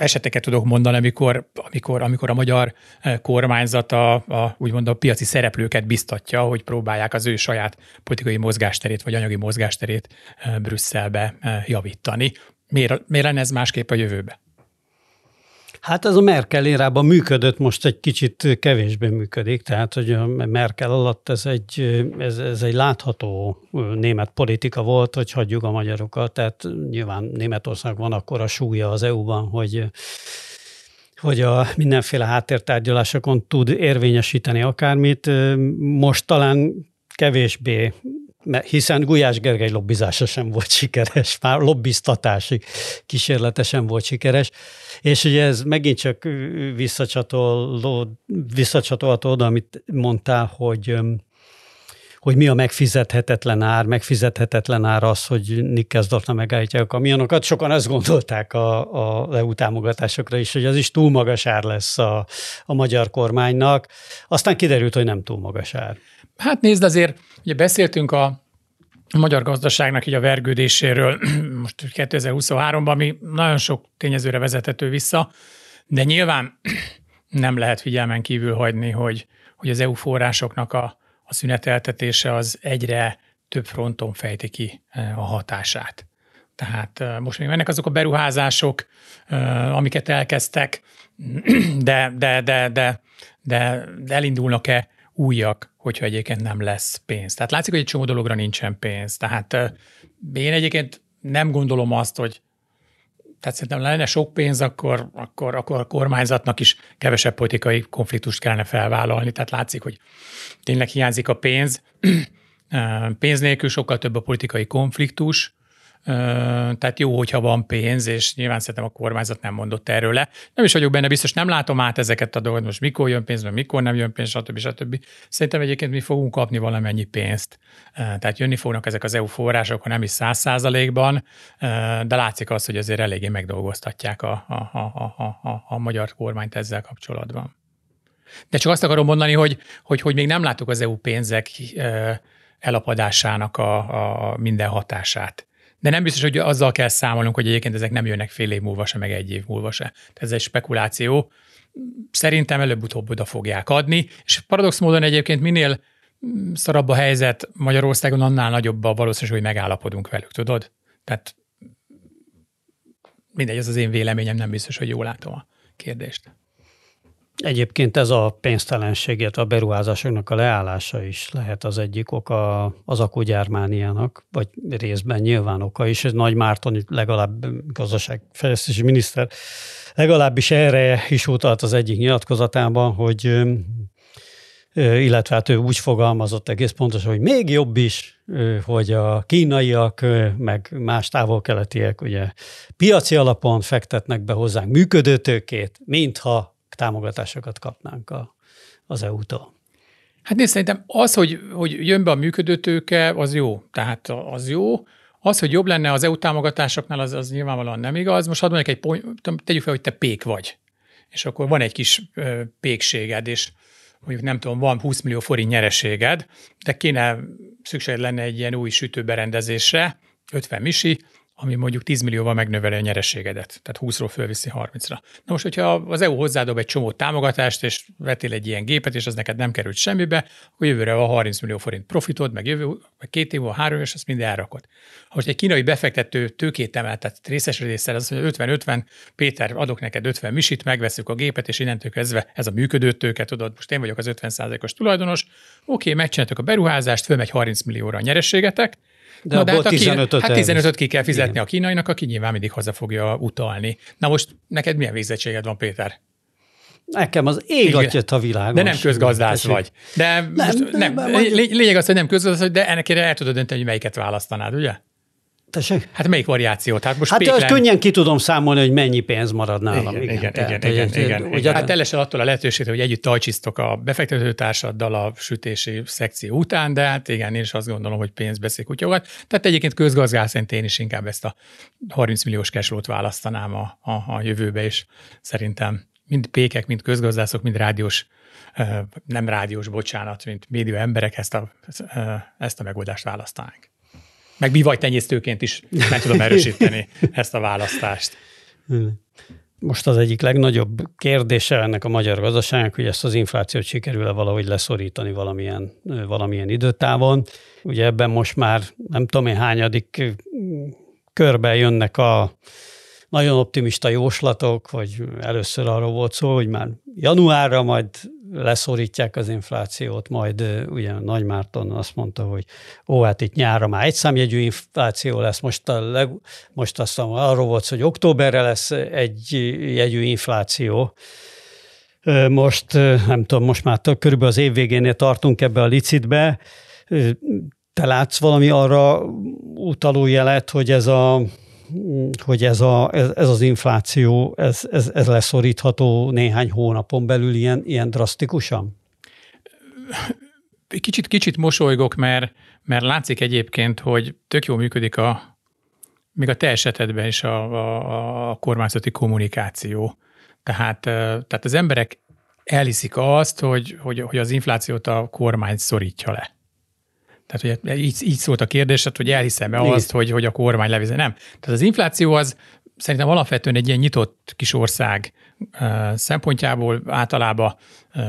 eseteket tudok mondani, amikor, amikor, amikor a magyar eh, kormányzat a, úgymond a piaci szereplőket biztatja, hogy próbálják az ő saját politikai mozgásterét vagy anyagi mozgásterét eh, Brüsszelbe eh, javítani. Miért, miért lenne ez másképp a jövőbe? Hát ez a Merkel érában működött, most egy kicsit kevésbé működik, tehát hogy a Merkel alatt ez egy, ez, ez egy látható német politika volt, hogy hagyjuk a magyarokat, tehát nyilván Németország van akkor a súlya az EU-ban, hogy hogy a mindenféle háttértárgyalásokon tud érvényesíteni akármit. Most talán kevésbé mert hiszen Gulyás Gergely lobbizása sem volt sikeres, már lobbiztatási kísérlete sem volt sikeres, és ugye ez megint csak visszacsatolható oda, amit mondtál, hogy hogy mi a megfizethetetlen ár, megfizethetetlen ár az, hogy Nikkelsdorfna megállítja a kamionokat. Sokan azt gondolták a, a EU támogatásokra is, hogy az is túl magas ár lesz a, a magyar kormánynak. Aztán kiderült, hogy nem túl magas ár. Hát nézd, azért ugye beszéltünk a magyar gazdaságnak így a vergődéséről most 2023-ban, ami nagyon sok tényezőre vezethető vissza, de nyilván nem lehet figyelmen kívül hagyni, hogy, hogy az EU forrásoknak a, a szüneteltetése az egyre több fronton fejti ki eh, a hatását. Tehát eh, most még mennek azok a beruházások, eh, amiket elkezdtek, de, de, de, de, de, de elindulnak-e újak, hogyha egyébként nem lesz pénz. Tehát látszik, hogy egy csomó dologra nincsen pénz. Tehát én egyébként nem gondolom azt, hogy tehát szerintem lenne sok pénz, akkor, akkor, akkor a kormányzatnak is kevesebb politikai konfliktust kellene felvállalni. Tehát látszik, hogy tényleg hiányzik a pénz. pénz nélkül sokkal több a politikai konfliktus, tehát jó, hogyha van pénz, és nyilván szerintem a kormányzat nem mondott erről le. Nem is vagyok benne biztos, nem látom át ezeket a dolgokat, most mikor jön pénz, mikor nem jön pénz, stb. stb. Szerintem egyébként mi fogunk kapni valamennyi pénzt. Tehát jönni fognak ezek az EU források, ha nem is száz százalékban, de látszik az, hogy azért eléggé megdolgoztatják a, a, a, a, a, a magyar kormányt ezzel kapcsolatban. De csak azt akarom mondani, hogy, hogy, hogy még nem láttuk az EU pénzek elapadásának a, a minden hatását. De nem biztos, hogy azzal kell számolnunk, hogy egyébként ezek nem jönnek fél év múlva se, meg egy év múlva se. Tehát ez egy spekuláció. Szerintem előbb-utóbb oda fogják adni, és paradox módon egyébként minél szarabb a helyzet Magyarországon, annál nagyobb a valószínűség, hogy megállapodunk velük, tudod? Tehát mindegy, ez az én véleményem, nem biztos, hogy jól látom a kérdést. Egyébként ez a pénztelenség, a beruházásoknak a leállása is lehet az egyik oka az akugyármániának, vagy részben nyilván oka is. Ez Nagy Márton, legalább gazdaságfejlesztési miniszter, legalábbis erre is utalt az egyik nyilatkozatában, hogy illetve hát ő úgy fogalmazott egész pontosan, hogy még jobb is, hogy a kínaiak, meg más távol-keletiek ugye piaci alapon fektetnek be hozzánk működőtőkét, mintha támogatásokat kapnánk a, az EU-tól. Hát nézd, szerintem az, hogy, hogy jön be a működőtőke, az jó. Tehát az jó. Az, hogy jobb lenne az EU támogatásoknál, az, az nyilvánvalóan nem igaz. Most hadd mondjuk egy tegyük fel, hogy te pék vagy. És akkor van egy kis pékséged, és mondjuk nem tudom, van 20 millió forint nyereséged, de kéne szükség lenne egy ilyen új sütőberendezésre, 50 misi, ami mondjuk 10 millióval megnöveli a nyereségedet, tehát 20-ról fölviszi 30-ra. Na most, hogyha az EU hozzádob egy csomó támogatást, és vetél egy ilyen gépet, és az neked nem került semmibe, akkor jövőre van 30 millió forint profitod, meg jövő, meg két év, három, és azt mind elrakod. Ha most egy kínai befektető tőkét emel, tehát részesedéssel, az mondja, 50-50, Péter, adok neked 50 misit, megveszük a gépet, és innentől kezdve ez a működő tőke, tudod, most én vagyok az 50%-os tulajdonos, oké, megcsináltok a beruházást, fölmegy 30 millióra a nyerességetek, de Na, de hát 15 Hát 15 ki kell fizetni Igen. a kínainak, aki nyilván mindig haza fogja utalni. Na most neked milyen végzettséged van, Péter? Nekem az ég a világon. De nem közgazdász vagy. De nem, most, nem, nem, lényeg az, hogy nem közgazdász vagy, de ennek el tudod dönteni, hogy melyiket választanád, ugye? Tessék? Hát melyik variáció? Tehát most hát péklen... könnyen ki tudom számolni, hogy mennyi pénz marad nálam. Igen, igen, igen. Tehát, igen, igen, igen, igen. Ugye, hát telesen attól a lehetőség, hogy együtt tajcsisztok a befektetőtársaddal a sütési szekció után, de hát igen, én is azt gondolom, hogy pénz beszél kutyogat. Tehát egyébként közgazdászként én is inkább ezt a 30 milliós cashflow választanám a, a, a jövőbe, és szerintem mind pékek, mind közgazdászok, mind rádiós nem rádiós, bocsánat, mint média emberek ezt a, ezt a megoldást választanánk. Meg mi vagy tenyésztőként is meg tudom erősíteni ezt a választást. Most az egyik legnagyobb kérdése ennek a magyar gazdaságnak, hogy ezt az inflációt sikerül-e valahogy leszorítani valamilyen, valamilyen időtávon. Ugye ebben most már nem tudom én hányadik körbe jönnek a nagyon optimista jóslatok, hogy először arról volt szó, hogy már januárra majd leszorítják az inflációt, majd ugye Nagy Márton azt mondta, hogy ó, hát itt nyára már egy számjegyű infláció lesz, most, a leg, most azt mondom, arról volt hogy októberre lesz egy jegyű infláció, most nem tudom, most már körülbelül az év végénél tartunk ebbe a licitbe, te látsz valami arra utaló jelet, hogy ez a hogy ez, a, ez, ez az infláció, ez, ez, ez leszorítható néhány hónapon belül ilyen, ilyen drasztikusan? Kicsit, kicsit mosolygok, mert, mert látszik egyébként, hogy tök jól működik a, még a te esetedben is a, a, a kormányzati kommunikáció. Tehát, tehát az emberek elhiszik azt, hogy, hogy, hogy az inflációt a kormány szorítja le. Tehát ugye így, így szólt a kérdés, hogy elhiszem-e azt, hogy, hogy a kormány levizet. Nem. Tehát az infláció az szerintem alapvetően egy ilyen nyitott kis ország uh, szempontjából általában uh,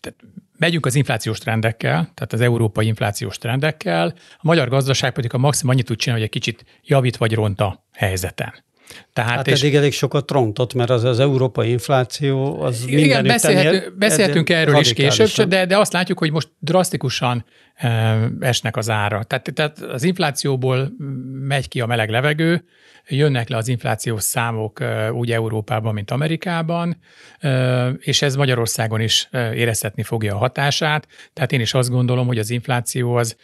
tehát megyünk az inflációs trendekkel, tehát az európai inflációs trendekkel, a magyar gazdaság pedig a maximum annyit tud csinálni, hogy egy kicsit javít vagy ront a helyzeten. Tehát hát és eddig elég sokat rontott, mert az, az európai infláció az Igen, beszélhetünk, beszélhetünk erről is később, de, de azt látjuk, hogy most drasztikusan e, esnek az ára. Tehát, tehát az inflációból megy ki a meleg levegő, jönnek le az inflációs számok e, úgy Európában, mint Amerikában, e, és ez Magyarországon is érezhetni fogja a hatását. Tehát én is azt gondolom, hogy az infláció az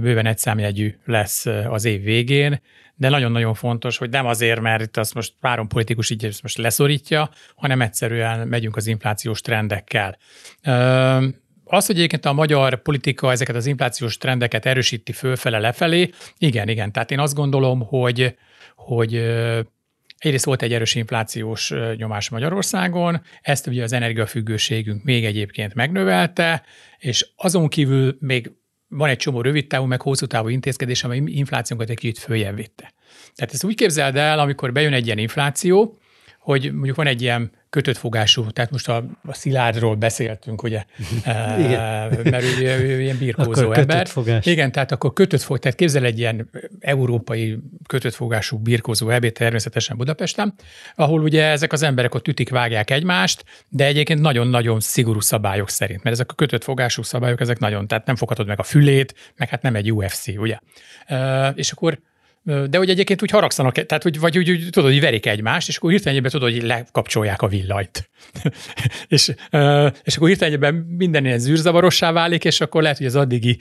bőven egyszámjegyű lesz az év végén, de nagyon-nagyon fontos, hogy nem azért, mert itt azt most párom politikus így ezt most leszorítja, hanem egyszerűen megyünk az inflációs trendekkel. Az, hogy egyébként a magyar politika ezeket az inflációs trendeket erősíti fölfele lefelé, igen, igen. Tehát én azt gondolom, hogy, hogy Egyrészt volt egy erős inflációs nyomás Magyarországon, ezt ugye az energiafüggőségünk még egyébként megnövelte, és azon kívül még van egy csomó rövid távú, meg hosszú távú intézkedés, amely inflációnkat egy kicsit följebb vitte. Tehát ezt úgy képzeld el, amikor bejön egy ilyen infláció, hogy mondjuk van egy ilyen kötött fogású, tehát most a, a Szilárdról beszéltünk, ugye, Igen. mert ő, ő, ő ilyen birkózó akkor ember. Fogás. Igen, tehát akkor kötött fog, tehát képzel egy ilyen európai kötött fogású birkózó ebéd természetesen Budapesten, ahol ugye ezek az emberek ott ütik, vágják egymást, de egyébként nagyon-nagyon szigorú szabályok szerint, mert ezek a kötött fogású szabályok, ezek nagyon, tehát nem foghatod meg a fülét, meg hát nem egy UFC, ugye. És akkor de hogy egyébként úgy haragszanak, tehát hogy, vagy úgy, tudod, hogy verik egymást, és akkor hirtelen tudod, hogy lekapcsolják a villanyt. és, és akkor hirtelen minden ilyen zűrzavarossá válik, és akkor lehet, hogy az addigi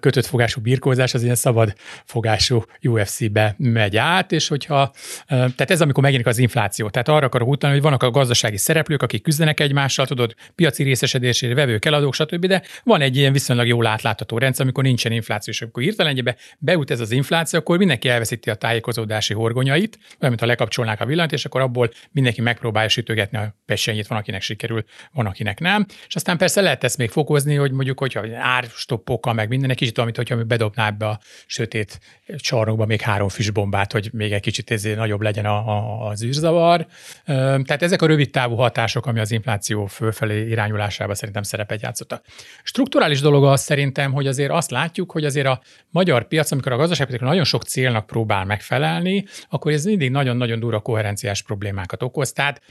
kötött fogású birkózás az ilyen szabad fogású UFC-be megy át, és hogyha, tehát ez amikor megjelenik az infláció. Tehát arra akarok utalni, hogy vannak a gazdasági szereplők, akik küzdenek egymással, tudod, piaci részesedésére, vevők, eladók, stb., de van egy ilyen viszonylag jól átlátható rendszer, amikor nincsen infláció, és amikor hirtelen beüt ez az infláció, akkor mindenki elveszíti a tájékozódási horgonyait, olyan, mint ha lekapcsolnák a villanyt, és akkor abból mindenki megpróbálja sütögetni a pessenyét, van akinek sikerül, van akinek nem. És aztán persze lehet ezt még fokozni, hogy mondjuk, hogyha árstoppokkal, meg minden, egy kicsit, amit hogyha bedobná ebbe a sötét csarnokba még három füstbombát, hogy még egy kicsit ezért nagyobb legyen a, a, az űrzavar. Tehát ezek a rövid távú hatások, ami az infláció fölfelé irányulásában szerintem szerepet játszottak. Strukturális dolog az szerintem, hogy azért azt látjuk, hogy azért a magyar piac, amikor a gazdaságpolitika nagyon sok célnak próbál megfelelni, akkor ez mindig nagyon-nagyon durva koherenciás problémákat okoz. Tehát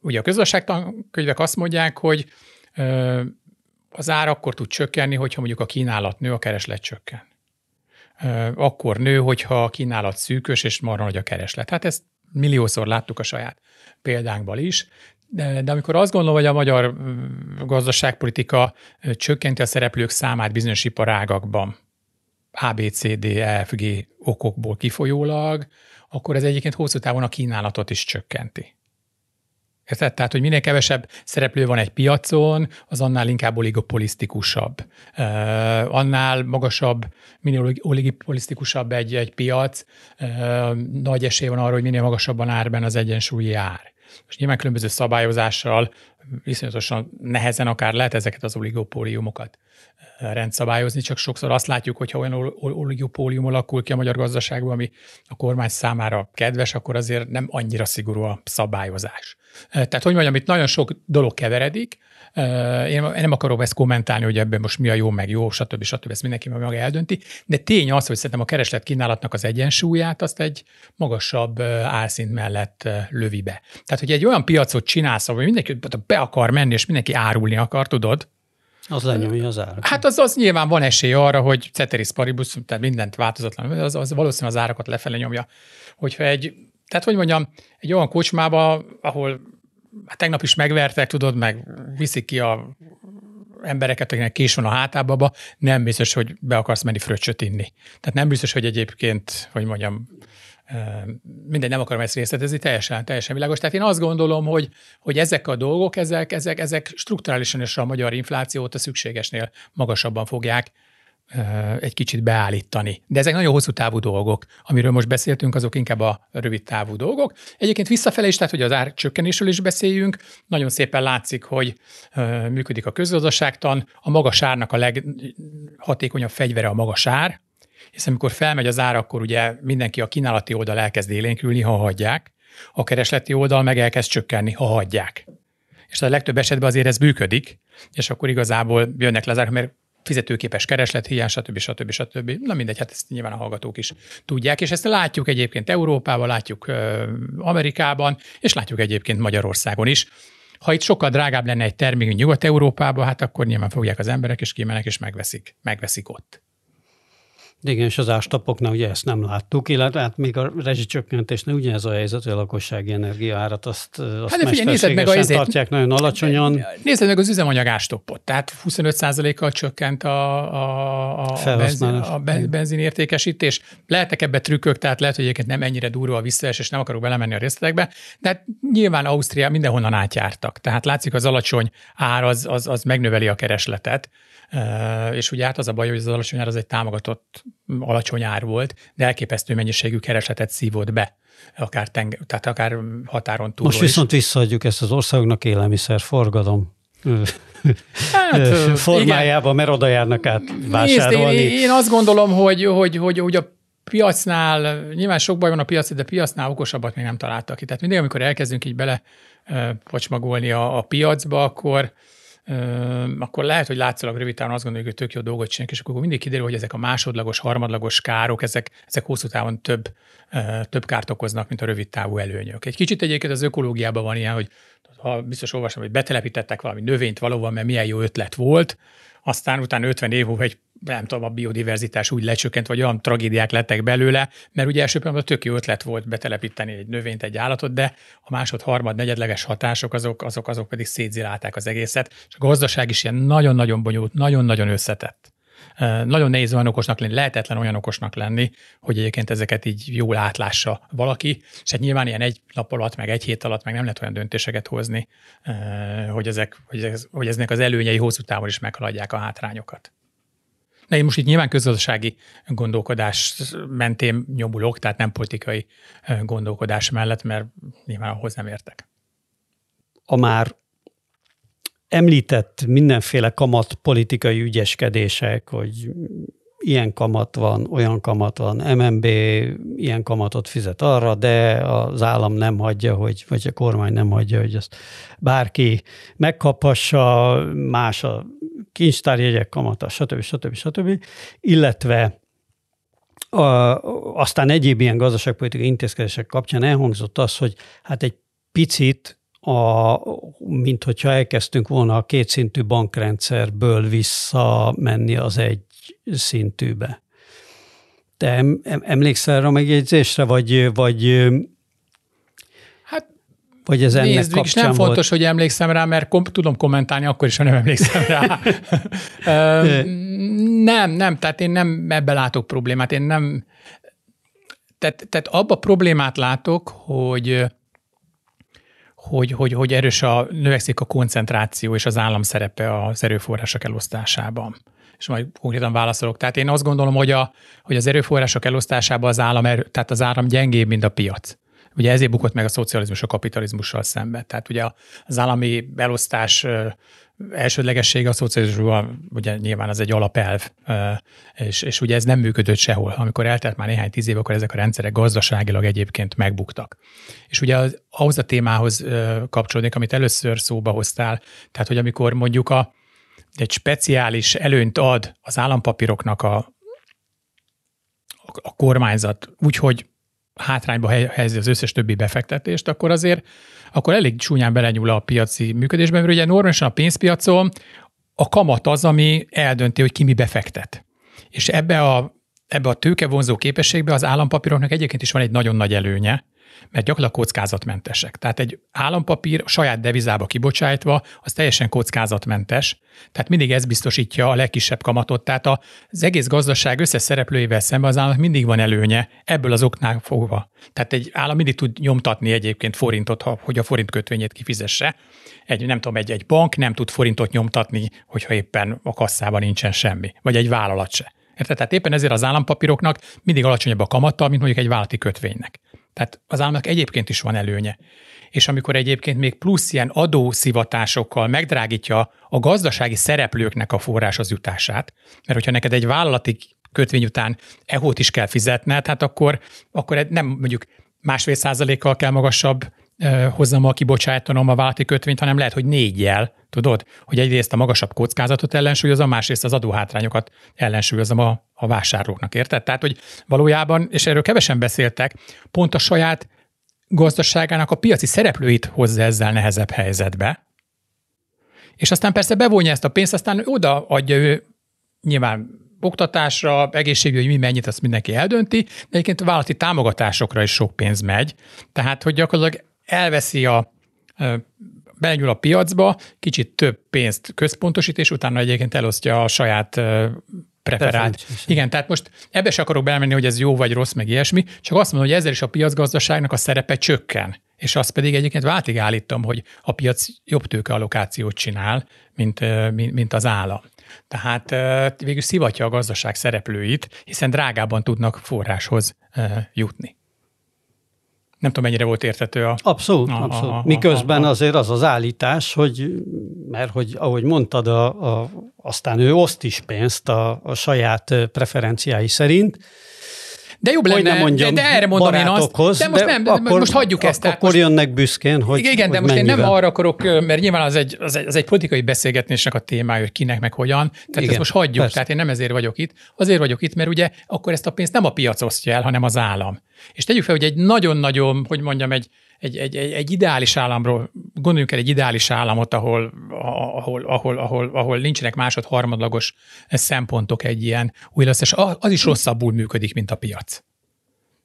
ugye a közösségtankönyvek azt mondják, hogy az ár akkor tud csökkenni, hogyha mondjuk a kínálat nő, a kereslet csökken. Akkor nő, hogyha a kínálat szűkös, és marad nagy a kereslet. Hát ezt milliószor láttuk a saját példánkban is. De, de amikor azt gondolom, hogy a magyar gazdaságpolitika csökkenti a szereplők számát bizonyos iparágakban, A, B, C, D, E, F, G okokból kifolyólag, akkor ez egyébként hosszú távon a kínálatot is csökkenti. Érted? Tehát, hogy minél kevesebb szereplő van egy piacon, az annál inkább oligopolisztikusabb. Annál magasabb, minél oligopolisztikusabb egy, egy piac, nagy esély van arra, hogy minél magasabban árben az egyensúlyi ár. És nyilván különböző szabályozással viszonyatosan nehezen akár lehet ezeket az oligopóliumokat eh, rendszabályozni, csak sokszor azt látjuk, hogy ha olyan oligopólium alakul ki a magyar gazdaságban, ami a kormány számára kedves, akkor azért nem annyira szigorú a szabályozás. Eh, tehát, hogy mondjam, itt nagyon sok dolog keveredik, én nem akarom ezt kommentálni, hogy ebben most mi a jó, meg jó, stb. stb. Ezt mindenki maga eldönti, de tény az, hogy szerintem a kereslet kínálatnak az egyensúlyát azt egy magasabb árszint mellett lövi be. Tehát, hogy egy olyan piacot csinálsz, hogy mindenki be akar menni, és mindenki árulni akar, tudod, az lenyomja az árat. Hát az, az nyilván van esély arra, hogy ceteris paribus, tehát mindent változatlan, az, az valószínűleg az árakat lefele nyomja. Hogyha egy, tehát hogy mondjam, egy olyan kocsmába, ahol hát tegnap is megvertek, tudod, meg viszik ki a embereket, akinek kés van a hátába, nem biztos, hogy be akarsz menni fröccsöt inni. Tehát nem biztos, hogy egyébként, hogy mondjam, mindegy, nem akarom ezt részletezni, teljesen, teljesen világos. Tehát én azt gondolom, hogy, hogy ezek a dolgok, ezek, ezek, ezek strukturálisan is a magyar inflációt a szükségesnél magasabban fogják egy kicsit beállítani. De ezek nagyon hosszú távú dolgok. Amiről most beszéltünk, azok inkább a rövid távú dolgok. Egyébként visszafelé is, tehát hogy az árcsökkenésről is beszéljünk, nagyon szépen látszik, hogy működik a közgazdaságtan. A magas árnak a leghatékonyabb fegyvere a magas ár, hiszen amikor felmegy az ár, akkor ugye mindenki a kínálati oldal elkezd élénkülni, ha hagyják, a keresleti oldal meg elkezd csökkenni, ha hagyják. És a legtöbb esetben azért ez működik, és akkor igazából jönnek le az mert fizetőképes kereslet hiány, stb. stb. stb. Na mindegy, hát ezt nyilván a hallgatók is tudják, és ezt látjuk egyébként Európában, látjuk Amerikában, és látjuk egyébként Magyarországon is. Ha itt sokkal drágább lenne egy termék Nyugat-Európában, hát akkor nyilván fogják az emberek, és kimennek, és megveszik, megveszik ott. Igen, és az ástapoknál ugye ezt nem láttuk, illetve hát még a rezsicsökkentésnél ugyanez a helyzet, hogy a lakossági energiaárat azt, azt hát figyelj, nézed meg a ezért, tartják nagyon alacsonyan. Nézd meg az üzemanyag ástoppot, tehát 25%-kal csökkent a, a, a, benzin, a benzinértékesítés. Lehetek ebbe trükkök, tehát lehet, hogy egyébként nem ennyire durva a visszaesés, és nem akarok belemenni a részletekbe, de hát nyilván Ausztria mindenhonnan átjártak. Tehát látszik, az alacsony ár az, az, az megnöveli a keresletet és ugye hát az a baj, hogy az alacsony ár az egy támogatott alacsony ár volt, de elképesztő mennyiségű keresletet szívott be akár, tenge, tehát akár határon túl. Most viszont is. visszaadjuk ezt az országnak élelmiszer forgalom hát, formájában, mert oda járnak át vásárolni. Nézd, én, én azt gondolom, hogy, hogy, hogy, hogy a piacnál, nyilván sok baj van a piac, de piacnál okosabbat még nem találtak ki. Tehát mindig, amikor elkezdünk így bele pocsmagolni a, a piacba, akkor, akkor lehet, hogy látszólag rövid távon azt gondoljuk, hogy tök jó dolgot csinálunk, és akkor mindig kiderül, hogy ezek a másodlagos, harmadlagos károk, ezek, ezek hosszú távon több, több kárt okoznak, mint a rövid távú előnyök. Egy kicsit egyébként az ökológiában van ilyen, hogy ha biztos olvasom, hogy betelepítettek valami növényt valóban, mert milyen jó ötlet volt, aztán utána 50 év múlva egy nem tudom, a biodiverzitás úgy lecsökkent, vagy olyan tragédiák lettek belőle, mert ugye első pillanatban tök jó ötlet volt betelepíteni egy növényt, egy állatot, de a másod, harmad, negyedleges hatások azok, azok, azok pedig szétzilálták az egészet, és a gazdaság is ilyen nagyon-nagyon bonyolult, nagyon-nagyon összetett. Nagyon nehéz olyan okosnak lenni, lehetetlen olyan okosnak lenni, hogy egyébként ezeket így jól átlássa valaki, és hát nyilván ilyen egy nap alatt, meg egy hét alatt meg nem lehet olyan döntéseket hozni, hogy, ezek, hogy, ez, hogy eznek az előnyei hosszú távon is meghaladják a hátrányokat. Na én most itt nyilván közgazdasági gondolkodás mentén nyomulok, tehát nem politikai gondolkodás mellett, mert nyilván ahhoz nem értek. A már említett mindenféle kamat politikai ügyeskedések, hogy ilyen kamat van, olyan kamat van, MNB ilyen kamatot fizet arra, de az állam nem hagyja, hogy, vagy a kormány nem hagyja, hogy ezt bárki megkaphassa, más a kincstárjegyek kamata, stb. stb. stb. Illetve a, aztán egyéb ilyen gazdaságpolitikai intézkedések kapcsán elhangzott az, hogy hát egy picit a, mint hogyha elkezdtünk volna a kétszintű bankrendszerből visszamenni az egy szintűbe. Te emlékszel erre a megjegyzésre, vagy, vagy Hát vagy ez ennek Nézd, kapcsán nem volt? fontos, hogy emlékszem rá, mert kom- tudom kommentálni akkor is, ha nem emlékszem rá. nem, nem, tehát én nem ebbe látok problémát. Én nem, tehát, tehát abba problémát látok, hogy hogy, hogy, hogy erős a, növekszik a koncentráció és az állam szerepe az erőforrások elosztásában és majd konkrétan válaszolok. Tehát én azt gondolom, hogy, a, hogy az erőforrások elosztásában az állam, erő, tehát az állam gyengébb, mint a piac. Ugye ezért bukott meg a szocializmus a kapitalizmussal szemben. Tehát ugye az állami elosztás elsődlegessége a szocializmusban, ugye nyilván az egy alapelv, és, és ugye ez nem működött sehol. Amikor eltelt már néhány tíz év, akkor ezek a rendszerek gazdaságilag egyébként megbuktak. És ugye az, ahhoz a témához kapcsolódik, amit először szóba hoztál, tehát hogy amikor mondjuk a, egy speciális előnyt ad az állampapíroknak a, a kormányzat, úgyhogy hátrányba helyezi az összes többi befektetést, akkor azért akkor elég csúnyán belenyúl a piaci működésben, mert ugye normálisan a pénzpiacon a kamat az, ami eldönti, hogy ki mi befektet. És ebbe a, ebbe a tőkevonzó képességbe az állampapíroknak egyébként is van egy nagyon nagy előnye, mert gyakorlatilag kockázatmentesek. Tehát egy állampapír saját devizába kibocsájtva, az teljesen kockázatmentes, tehát mindig ez biztosítja a legkisebb kamatot. Tehát az egész gazdaság összes szereplőivel szemben az államnak mindig van előnye, ebből az oknál fogva. Tehát egy állam mindig tud nyomtatni egyébként forintot, hogy a forint kötvényét kifizesse. Egy, nem tudom, egy, egy bank nem tud forintot nyomtatni, hogyha éppen a kasszában nincsen semmi, vagy egy vállalat se. Érted? Tehát éppen ezért az állampapíroknak mindig alacsonyabb a kamata, mint mondjuk egy vállalati kötvénynek. Tehát az államnak egyébként is van előnye. És amikor egyébként még plusz ilyen adószivatásokkal megdrágítja a gazdasági szereplőknek a forráshoz jutását, mert hogyha neked egy vállalati kötvény után ehót is kell fizetned, hát akkor, akkor nem mondjuk másfél százalékkal kell magasabb hozzam a kibocsátanom a vállalati kötvényt, hanem lehet, hogy négyjel, tudod, hogy egyrészt a magasabb kockázatot ellensúlyozom, másrészt az adóhátrányokat ellensúlyozom a, a vásárlóknak, érted? Tehát, hogy valójában, és erről kevesen beszéltek, pont a saját gazdaságának a piaci szereplőit hozza ezzel nehezebb helyzetbe, és aztán persze bevonja ezt a pénzt, aztán oda adja ő nyilván oktatásra, egészségügy, mi mennyit, azt mindenki eldönti, de egyébként vállalati támogatásokra is sok pénz megy. Tehát, hogy gyakorlatilag elveszi a belenyúl a piacba, kicsit több pénzt központosít, és utána egyébként elosztja a saját preferált. Igen, tehát most ebbe se akarok belemenni, hogy ez jó vagy rossz, meg ilyesmi, csak azt mondom, hogy ezzel is a piacgazdaságnak a szerepe csökken. És azt pedig egyébként váltig állítom, hogy a piac jobb tőkeallokációt csinál, mint, mint az állam. Tehát végül szivatja a gazdaság szereplőit, hiszen drágában tudnak forráshoz jutni. Nem tudom, mennyire volt értető a... Abszolút, a, abszolút. A, a, Miközben a, azért az az állítás, hogy, mert hogy ahogy mondtad, a, a, aztán ő oszt is pénzt a, a saját preferenciái szerint, de jobb lenne, nem mondjam, de, de erre mondom én azt. De most de nem, akkor, most hagyjuk ezt. Akkor most, jönnek büszkén, hogy Igen, hogy de most mennyivel. én nem arra akarok, mert nyilván az egy, az egy, az egy politikai beszélgetésnek a témája, hogy kinek meg hogyan. Tehát Igen, ezt most hagyjuk, persze. tehát én nem ezért vagyok itt. Azért vagyok itt, mert ugye akkor ezt a pénzt nem a piac osztja el, hanem az állam. És tegyük fel, hogy egy nagyon-nagyon, hogy mondjam, egy, egy, egy, egy, egy ideális államról, gondoljunk el egy ideális államot, ahol, ahol, ahol, ahol, ahol nincsenek másod harmadlagos szempontok egy ilyen új lesz, az is rosszabbul működik, mint a piac.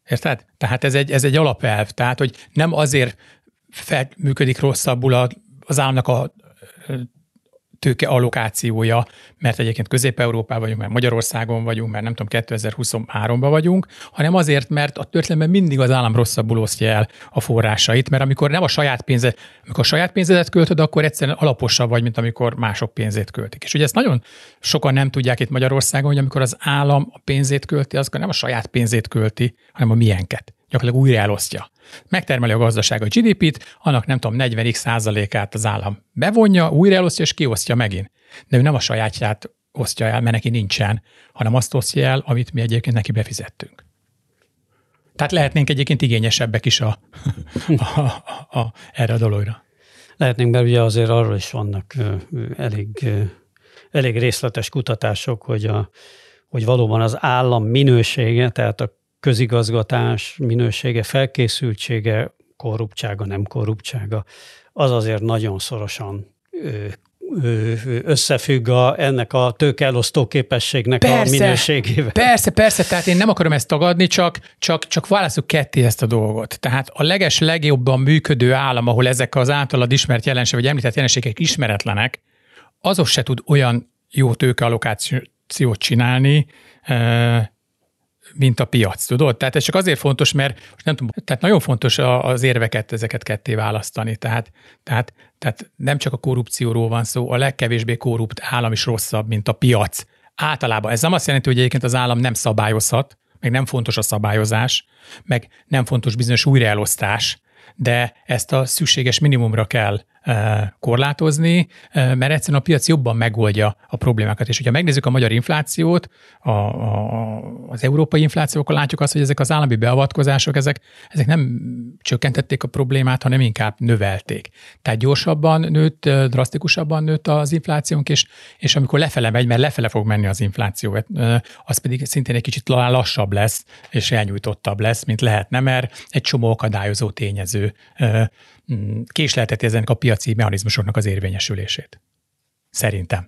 Érted? Tehát ez egy, ez egy alapelv, tehát hogy nem azért fel, működik rosszabbul az államnak a tőke allokációja, mert egyébként Közép-Európában vagyunk, mert Magyarországon vagyunk, mert nem tudom, 2023-ban vagyunk, hanem azért, mert a történelemben mindig az állam rosszabbul osztja el a forrásait, mert amikor nem a saját pénzed, amikor a saját pénzedet költöd, akkor egyszerűen alaposabb vagy, mint amikor mások pénzét költik. És ugye ezt nagyon sokan nem tudják itt Magyarországon, hogy amikor az állam a pénzét költi, az nem a saját pénzét költi, hanem a miénket. Gyakorlatilag újra elosztja megtermeli a gazdaság a GDP-t, annak nem tudom, 40 százalékát az állam bevonja, újra elosztja és kiosztja megint. De ő nem a sajátját osztja el, mert neki nincsen, hanem azt osztja el, amit mi egyébként neki befizettünk. Tehát lehetnénk egyébként igényesebbek is a, a, a, a, erre a dologra. Lehetnénk, mert ugye azért arról is vannak elég, elég részletes kutatások, hogy, a, hogy valóban az állam minősége, tehát a közigazgatás minősége, felkészültsége, korruptsága, nem korruptsága, az azért nagyon szorosan összefügg a, ennek a tőkeelosztó képességnek persze, a minőségével. Persze, persze, tehát én nem akarom ezt tagadni, csak, csak, csak válaszuk ketté ezt a dolgot. Tehát a leges legjobban működő állam, ahol ezek az általad ismert jelenségek, vagy említett jelenségek ismeretlenek, azok se tud olyan jó tőkeallokációt csinálni, mint a piac, tudod? Tehát ez csak azért fontos, mert most nem tudom, tehát nagyon fontos az érveket, ezeket ketté választani. Tehát, tehát, tehát nem csak a korrupcióról van szó, a legkevésbé korrupt állam is rosszabb, mint a piac. Általában ez nem azt jelenti, hogy egyébként az állam nem szabályozhat, meg nem fontos a szabályozás, meg nem fontos bizonyos újraelosztás, de ezt a szükséges minimumra kell korlátozni, mert egyszerűen a piac jobban megoldja a problémákat. És hogyha megnézzük a magyar inflációt, a, a, az európai inflációkkal látjuk azt, hogy ezek az állami beavatkozások, ezek, ezek nem csökkentették a problémát, hanem inkább növelték. Tehát gyorsabban nőtt, drasztikusabban nőtt az inflációnk, és, és amikor lefele megy, mert lefele fog menni az infláció, az pedig szintén egy kicsit lassabb lesz, és elnyújtottabb lesz, mint lehetne, mert egy csomó akadályozó tényező késlelteti ezenek a piaci mechanizmusoknak az érvényesülését. Szerintem.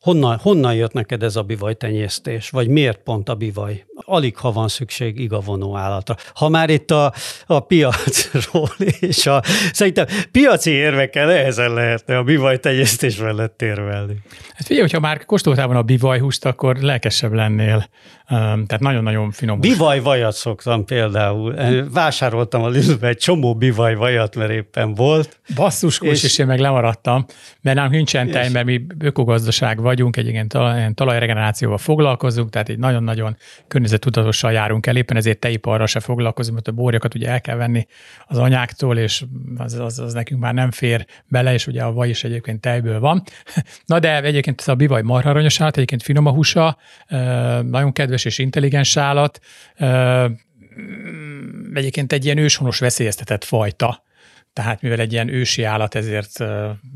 Honnan, honnan jött neked ez a tenyésztés, vagy miért pont a bivaj? Alig, ha van szükség igavonó állatra. Ha már itt a, a piacról és a, szerintem piaci érvekkel nehezen lehetne a tenyésztés mellett érvelni. Hát figyelj, hogyha már kóstoltál volna a bivajhúst, akkor lelkesebb lennél. Tehát nagyon-nagyon finom. Bivaj vajat szoktam például. Vásároltam a Lidlbe egy csomó bivaj vajat, mert éppen volt. Basszus, és, és én meg lemaradtam, mert nálunk nincsen tej, mert mi ökogazdaság vagyunk, egy ilyen talaj, talajregenerációval foglalkozunk, tehát egy nagyon-nagyon környezettudatossal járunk el, éppen ezért tejiparra se foglalkozunk, mert a borjakat ugye el kell venni az anyáktól, és az, az, az nekünk már nem fér bele, és ugye a vaj is egyébként tejből van. Na de egyébként ez a bivaj marha aranyos állat, egyébként finom a húsa, nagyon kedves és intelligens állat, egyébként egy ilyen őshonos veszélyeztetett fajta, tehát mivel egy ilyen ősi állat, ezért,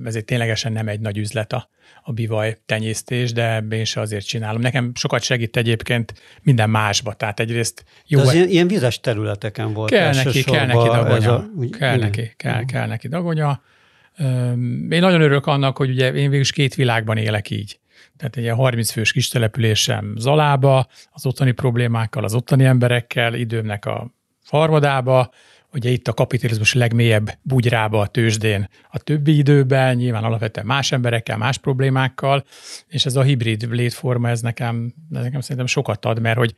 ezért ténylegesen nem egy nagy üzlet a, a bivaj tenyésztés, de én se azért csinálom. Nekem sokat segít egyébként minden másba, tehát egyrészt jó. De az ilyen, ilyen vizes területeken volt. Kell neki, kell neki dagonya. A, úgy, kell, neki, kell, kell neki dagonya. Én nagyon örülök annak, hogy ugye én végül két világban élek így. Tehát egy 30 fős kis településem Zalába, az ottani problémákkal, az ottani emberekkel, időmnek a farmadába, ugye itt a kapitalizmus legmélyebb bugyrába a tőzsdén a többi időben, nyilván alapvetően más emberekkel, más problémákkal, és ez a hibrid létforma, ez nekem, ez nekem szerintem sokat ad, mert hogy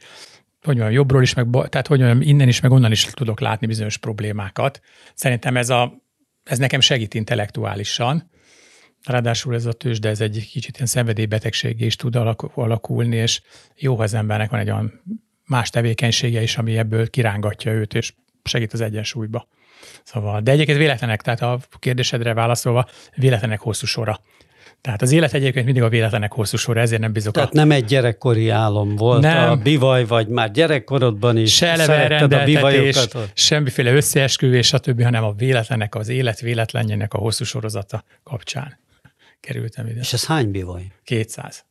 hogy mondjam, jobbról is, meg, tehát hogy mondjam, innen is, meg onnan is tudok látni bizonyos problémákat. Szerintem ez, a, ez nekem segít intellektuálisan, Ráadásul ez a tőzsde, ez egy kicsit ilyen szenvedélybetegség is tud alakulni, és jó, ha az embernek van egy olyan más tevékenysége is, ami ebből kirángatja őt, és segít az egyensúlyba. Szóval, de egyébként véletlenek, tehát a kérdésedre válaszolva, véletlenek hosszú sora. Tehát az élet egyébként mindig a véletlenek hosszú sora, ezért nem bizok. Tehát a... nem egy gyerekkori álom volt nem. a bivaj, vagy már gyerekkorodban is Se szeretted a bivajokat? semmiféle összeesküvés, stb., hanem a véletlenek, az élet véletlenjének a hosszú sorozata kapcsán kerültem ide. És ez hány bivaj? 200.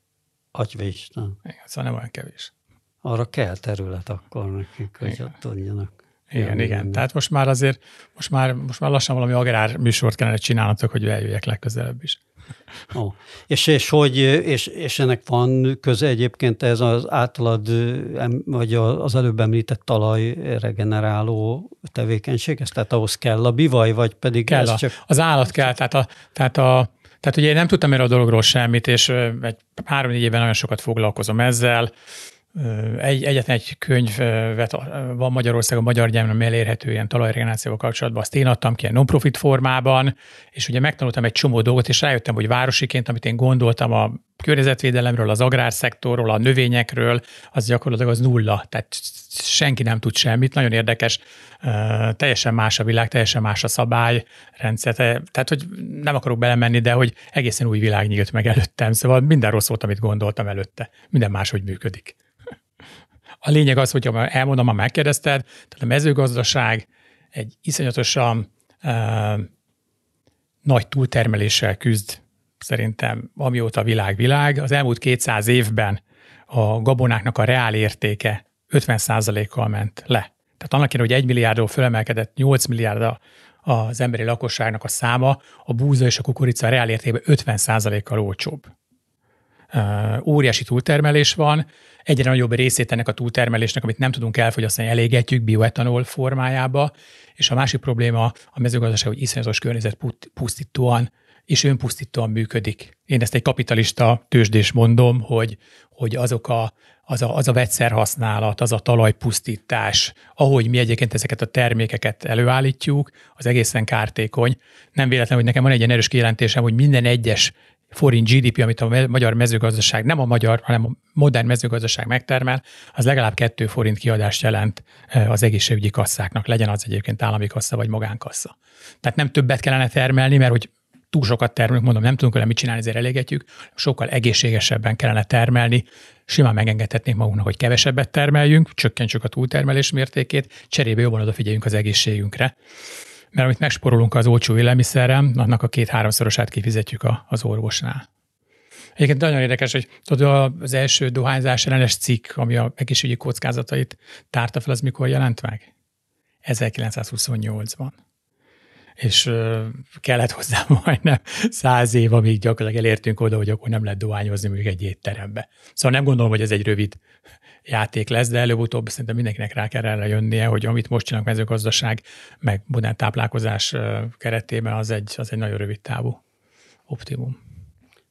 Atyva Isten. Igen, szóval nem olyan kevés. Arra kell terület akkor nekik, hogy ott tudjanak. Igen, igen. igen. Tehát most már azért, most már, most már lassan valami agrár műsort kellene csinálnatok, hogy eljöjjek legközelebb is. Ó. És, és, hogy, és, és ennek van köze egyébként ez az általad, vagy az előbb említett talaj regeneráló tevékenységhez? Tehát ahhoz kell a bivaj, vagy pedig kell ez a, csak... Az állat kell, tehát a, tehát a tehát ugye én nem tudtam erre a dologról semmit, és egy három-négy éven nagyon sokat foglalkozom ezzel. Egy, egyetlen egy könyvet van Magyarországon magyar nyelven, elérhető ilyen talajregenerációval kapcsolatban, azt én adtam ki ilyen non-profit formában, és ugye megtanultam egy csomó dolgot, és rájöttem, hogy városiként, amit én gondoltam a környezetvédelemről, az agrárszektorról, a növényekről, az gyakorlatilag az nulla. Tehát senki nem tud semmit. Nagyon érdekes, teljesen más a világ, teljesen más a szabályrendszer. Tehát, hogy nem akarok belemenni, de hogy egészen új világ nyílt meg előttem. Szóval minden rossz volt, amit gondoltam előtte. Minden máshogy működik. A lényeg az, hogyha elmondom, ha megkérdezted, tehát a mezőgazdaság egy iszonyatosan uh, nagy túltermeléssel küzd szerintem, amióta világ világ. Az elmúlt 200 évben a gabonáknak a reál értéke 50%-kal ment le. Tehát annak hogy egy milliárdról fölemelkedett 8 milliárd az emberi lakosságnak a száma, a búza és a kukorica reál értékben 50%-kal olcsóbb. Óriási túltermelés van, egyre nagyobb részét ennek a túltermelésnek, amit nem tudunk elfogyasztani, elégetjük bioetanol formájába, és a másik probléma a mezőgazdaság, hogy iszonyatos környezet pusztítóan és önpusztítóan működik. Én ezt egy kapitalista tőzsdés mondom, hogy, hogy azok a, az, a, az a vegyszerhasználat, az a talajpusztítás, ahogy mi egyébként ezeket a termékeket előállítjuk, az egészen kártékony. Nem véletlen, hogy nekem van egy ilyen erős kijelentésem, hogy minden egyes forint GDP, amit a magyar mezőgazdaság, nem a magyar, hanem a modern mezőgazdaság megtermel, az legalább kettő forint kiadást jelent e, az egészségügyi kasszáknak, legyen az egyébként állami kassa vagy magánkassa. Tehát nem többet kellene termelni, mert hogy túl sokat termelünk, mondom, nem tudunk vele mit csinálni, ezért elégetjük, sokkal egészségesebben kellene termelni, simán megengedhetnénk magunknak, hogy kevesebbet termeljünk, csökkentsük a túltermelés mértékét, cserébe jobban odafigyeljünk az egészségünkre. Mert amit megsporolunk az olcsó élelmiszerrel, annak a két-háromszorosát kifizetjük az orvosnál. Egyébként nagyon érdekes, hogy tudod, az első dohányzás ellenes cikk, ami a egészségügyi kockázatait tárta fel, az mikor jelent meg? 1928-ban és kellett hozzá majdnem száz év, amíg gyakorlatilag elértünk oda, hogy akkor nem lehet dohányozni még egy étterembe. Szóval nem gondolom, hogy ez egy rövid játék lesz, de előbb-utóbb szerintem mindenkinek rá kell erre jönnie, hogy amit most csinálunk mezőgazdaság, meg modern táplálkozás keretében, az egy, az egy nagyon rövid távú optimum.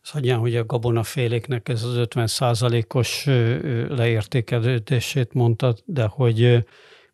Szóval, hogy a gabonaféléknek ez az 50% os leértékelődését mondtad, de hogy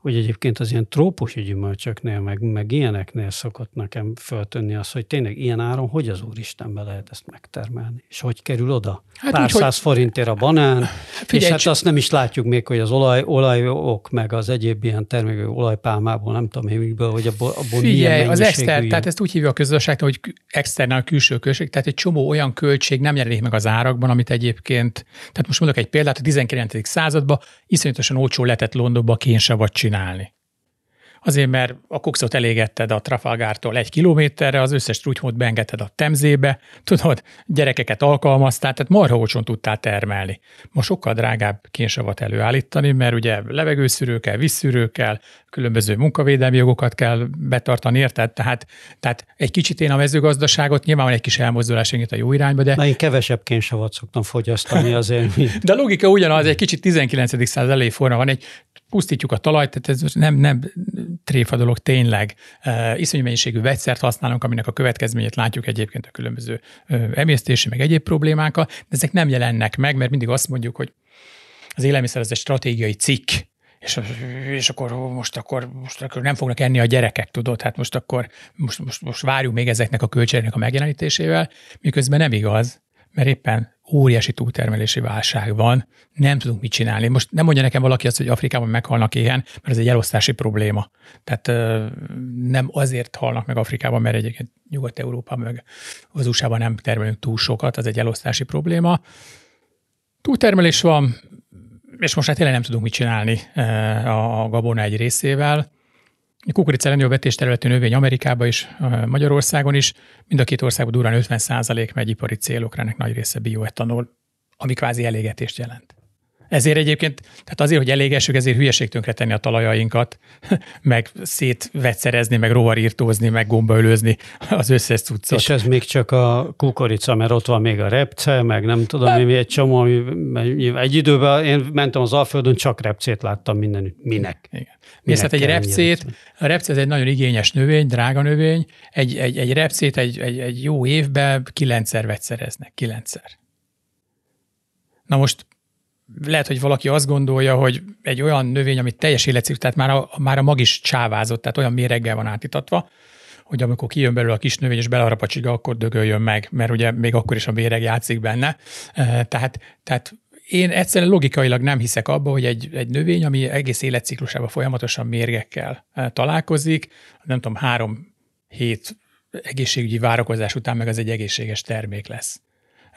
hogy egyébként az ilyen trópusi gyümölcsöknél, meg, meg ilyeneknél szokott nekem föltönni az, hogy tényleg ilyen áron hogy az Úristenbe lehet ezt megtermelni? És hogy kerül oda? Hát Pár úgy, száz hogy... forintért a banán, Figyelj, és hát azt nem is látjuk még, hogy az olaj, olajok, meg az egyéb ilyen termékek olajpálmából, nem tudom én mikből, hogy abból, abból Figyelj, az exter, tehát ezt úgy hívja a közösség, hogy externál külső költség, tehát egy csomó olyan költség nem jelenik meg az árakban, amit egyébként, tehát most mondok egy példát, a 19. században iszonyatosan olcsó lehetett Londonba kénsavat csinálni. Azért, mert a kokszot elégetted a Trafalgártól egy kilométerre, az összes trutymót beengedted a temzébe, tudod, gyerekeket alkalmaztál, tehát marha olcsón tudtál termelni. Ma sokkal drágább kénsavat előállítani, mert ugye levegőszűrő kell, vízszűrő kell, különböző munkavédelmi jogokat kell betartani, érted? Tehát, tehát egy kicsit én a mezőgazdaságot, nyilván van egy kis elmozdulás a jó irányba, de... Na, én kevesebb kénsavat szoktam fogyasztani azért. de a logika ugyanaz, egy kicsit 19. század elejé forma van, egy pusztítjuk a talajt, tehát ez nem, nem tréfa dolog tényleg. Uh, iszonyú mennyiségű vegyszert használunk, aminek a következményét látjuk egyébként a különböző uh, emésztési, meg egyéb problémákkal, de ezek nem jelennek meg, mert mindig azt mondjuk, hogy az élelmiszer az egy stratégiai cikk, és, és akkor most, akkor most akkor nem fognak enni a gyerekek, tudod, hát most akkor most, most, most várjuk még ezeknek a költségeknek a megjelenítésével, miközben nem igaz, mert éppen óriási túltermelési válság van, nem tudunk mit csinálni. Most nem mondja nekem valaki azt, hogy Afrikában meghalnak éhen, mert ez egy elosztási probléma. Tehát nem azért halnak meg Afrikában, mert egyébként Nyugat-Európában, meg az USA-ban nem termelünk túl sokat, az egy elosztási probléma. Túltermelés van, és most hát tényleg nem tudunk mit csinálni a gabona egy részével. A kukorica legnagyobb vetésterületű növény Amerikában is, Magyarországon is, mind a két országban durván 50 megy ipari célokra, ennek nagy része bioetanol, ami kvázi elégetést jelent. Ezért egyébként, tehát azért, hogy elégessük, ezért hülyeség tönkre tenni a talajainkat, meg szétvegyszerezni, meg rovarírtózni, meg gombaölőzni az összes cuccot. És ez még csak a kukorica, mert ott van még a repce, meg nem tudom, hát, mi egy csomó, egy időben én mentem az Alföldön, csak repcét láttam minden, minek. Igen. Mész hát egy repcét, a repce ez egy nagyon igényes növény, drága növény, egy, egy, egy repcét egy, egy, egy jó évben kilencszer vegyszereznek, kilencszer. Na most lehet, hogy valaki azt gondolja, hogy egy olyan növény, amit teljes életciklus, tehát már a, már a mag is csávázott, tehát olyan méreggel van átítatva, hogy amikor kijön belőle a kis növény és belarap a csiga, akkor dögöljön meg, mert ugye még akkor is a méreg játszik benne. Tehát, tehát én egyszerűen logikailag nem hiszek abba, hogy egy, egy növény, ami egész életciklusában folyamatosan mérgekkel találkozik, nem tudom, három hét egészségügyi várakozás után meg az egy egészséges termék lesz.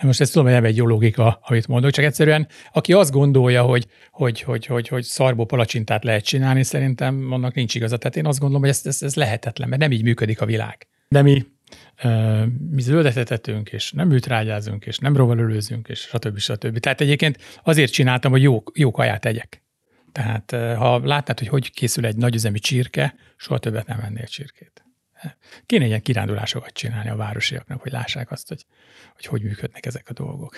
Most ezt tudom, hogy nem egy jó logika, amit mondok, csak egyszerűen aki azt gondolja, hogy, hogy, hogy, hogy, hogy szarbó palacsintát lehet csinálni, szerintem annak nincs igaza. Tehát én azt gondolom, hogy ez, ez, ez lehetetlen, mert nem így működik a világ. De mi, mi zöldet és nem műtrágyázunk, és nem rovalölőzünk, és stb. stb. Tehát egyébként azért csináltam, hogy jó, jó kaját egyek. Tehát ha látnád, hogy hogy készül egy nagyüzemi csirke, soha többet nem ennél csirkét. Kéne ilyen kirándulásokat csinálni a városiaknak, hogy lássák azt, hogy hogy, hogy működnek ezek a dolgok.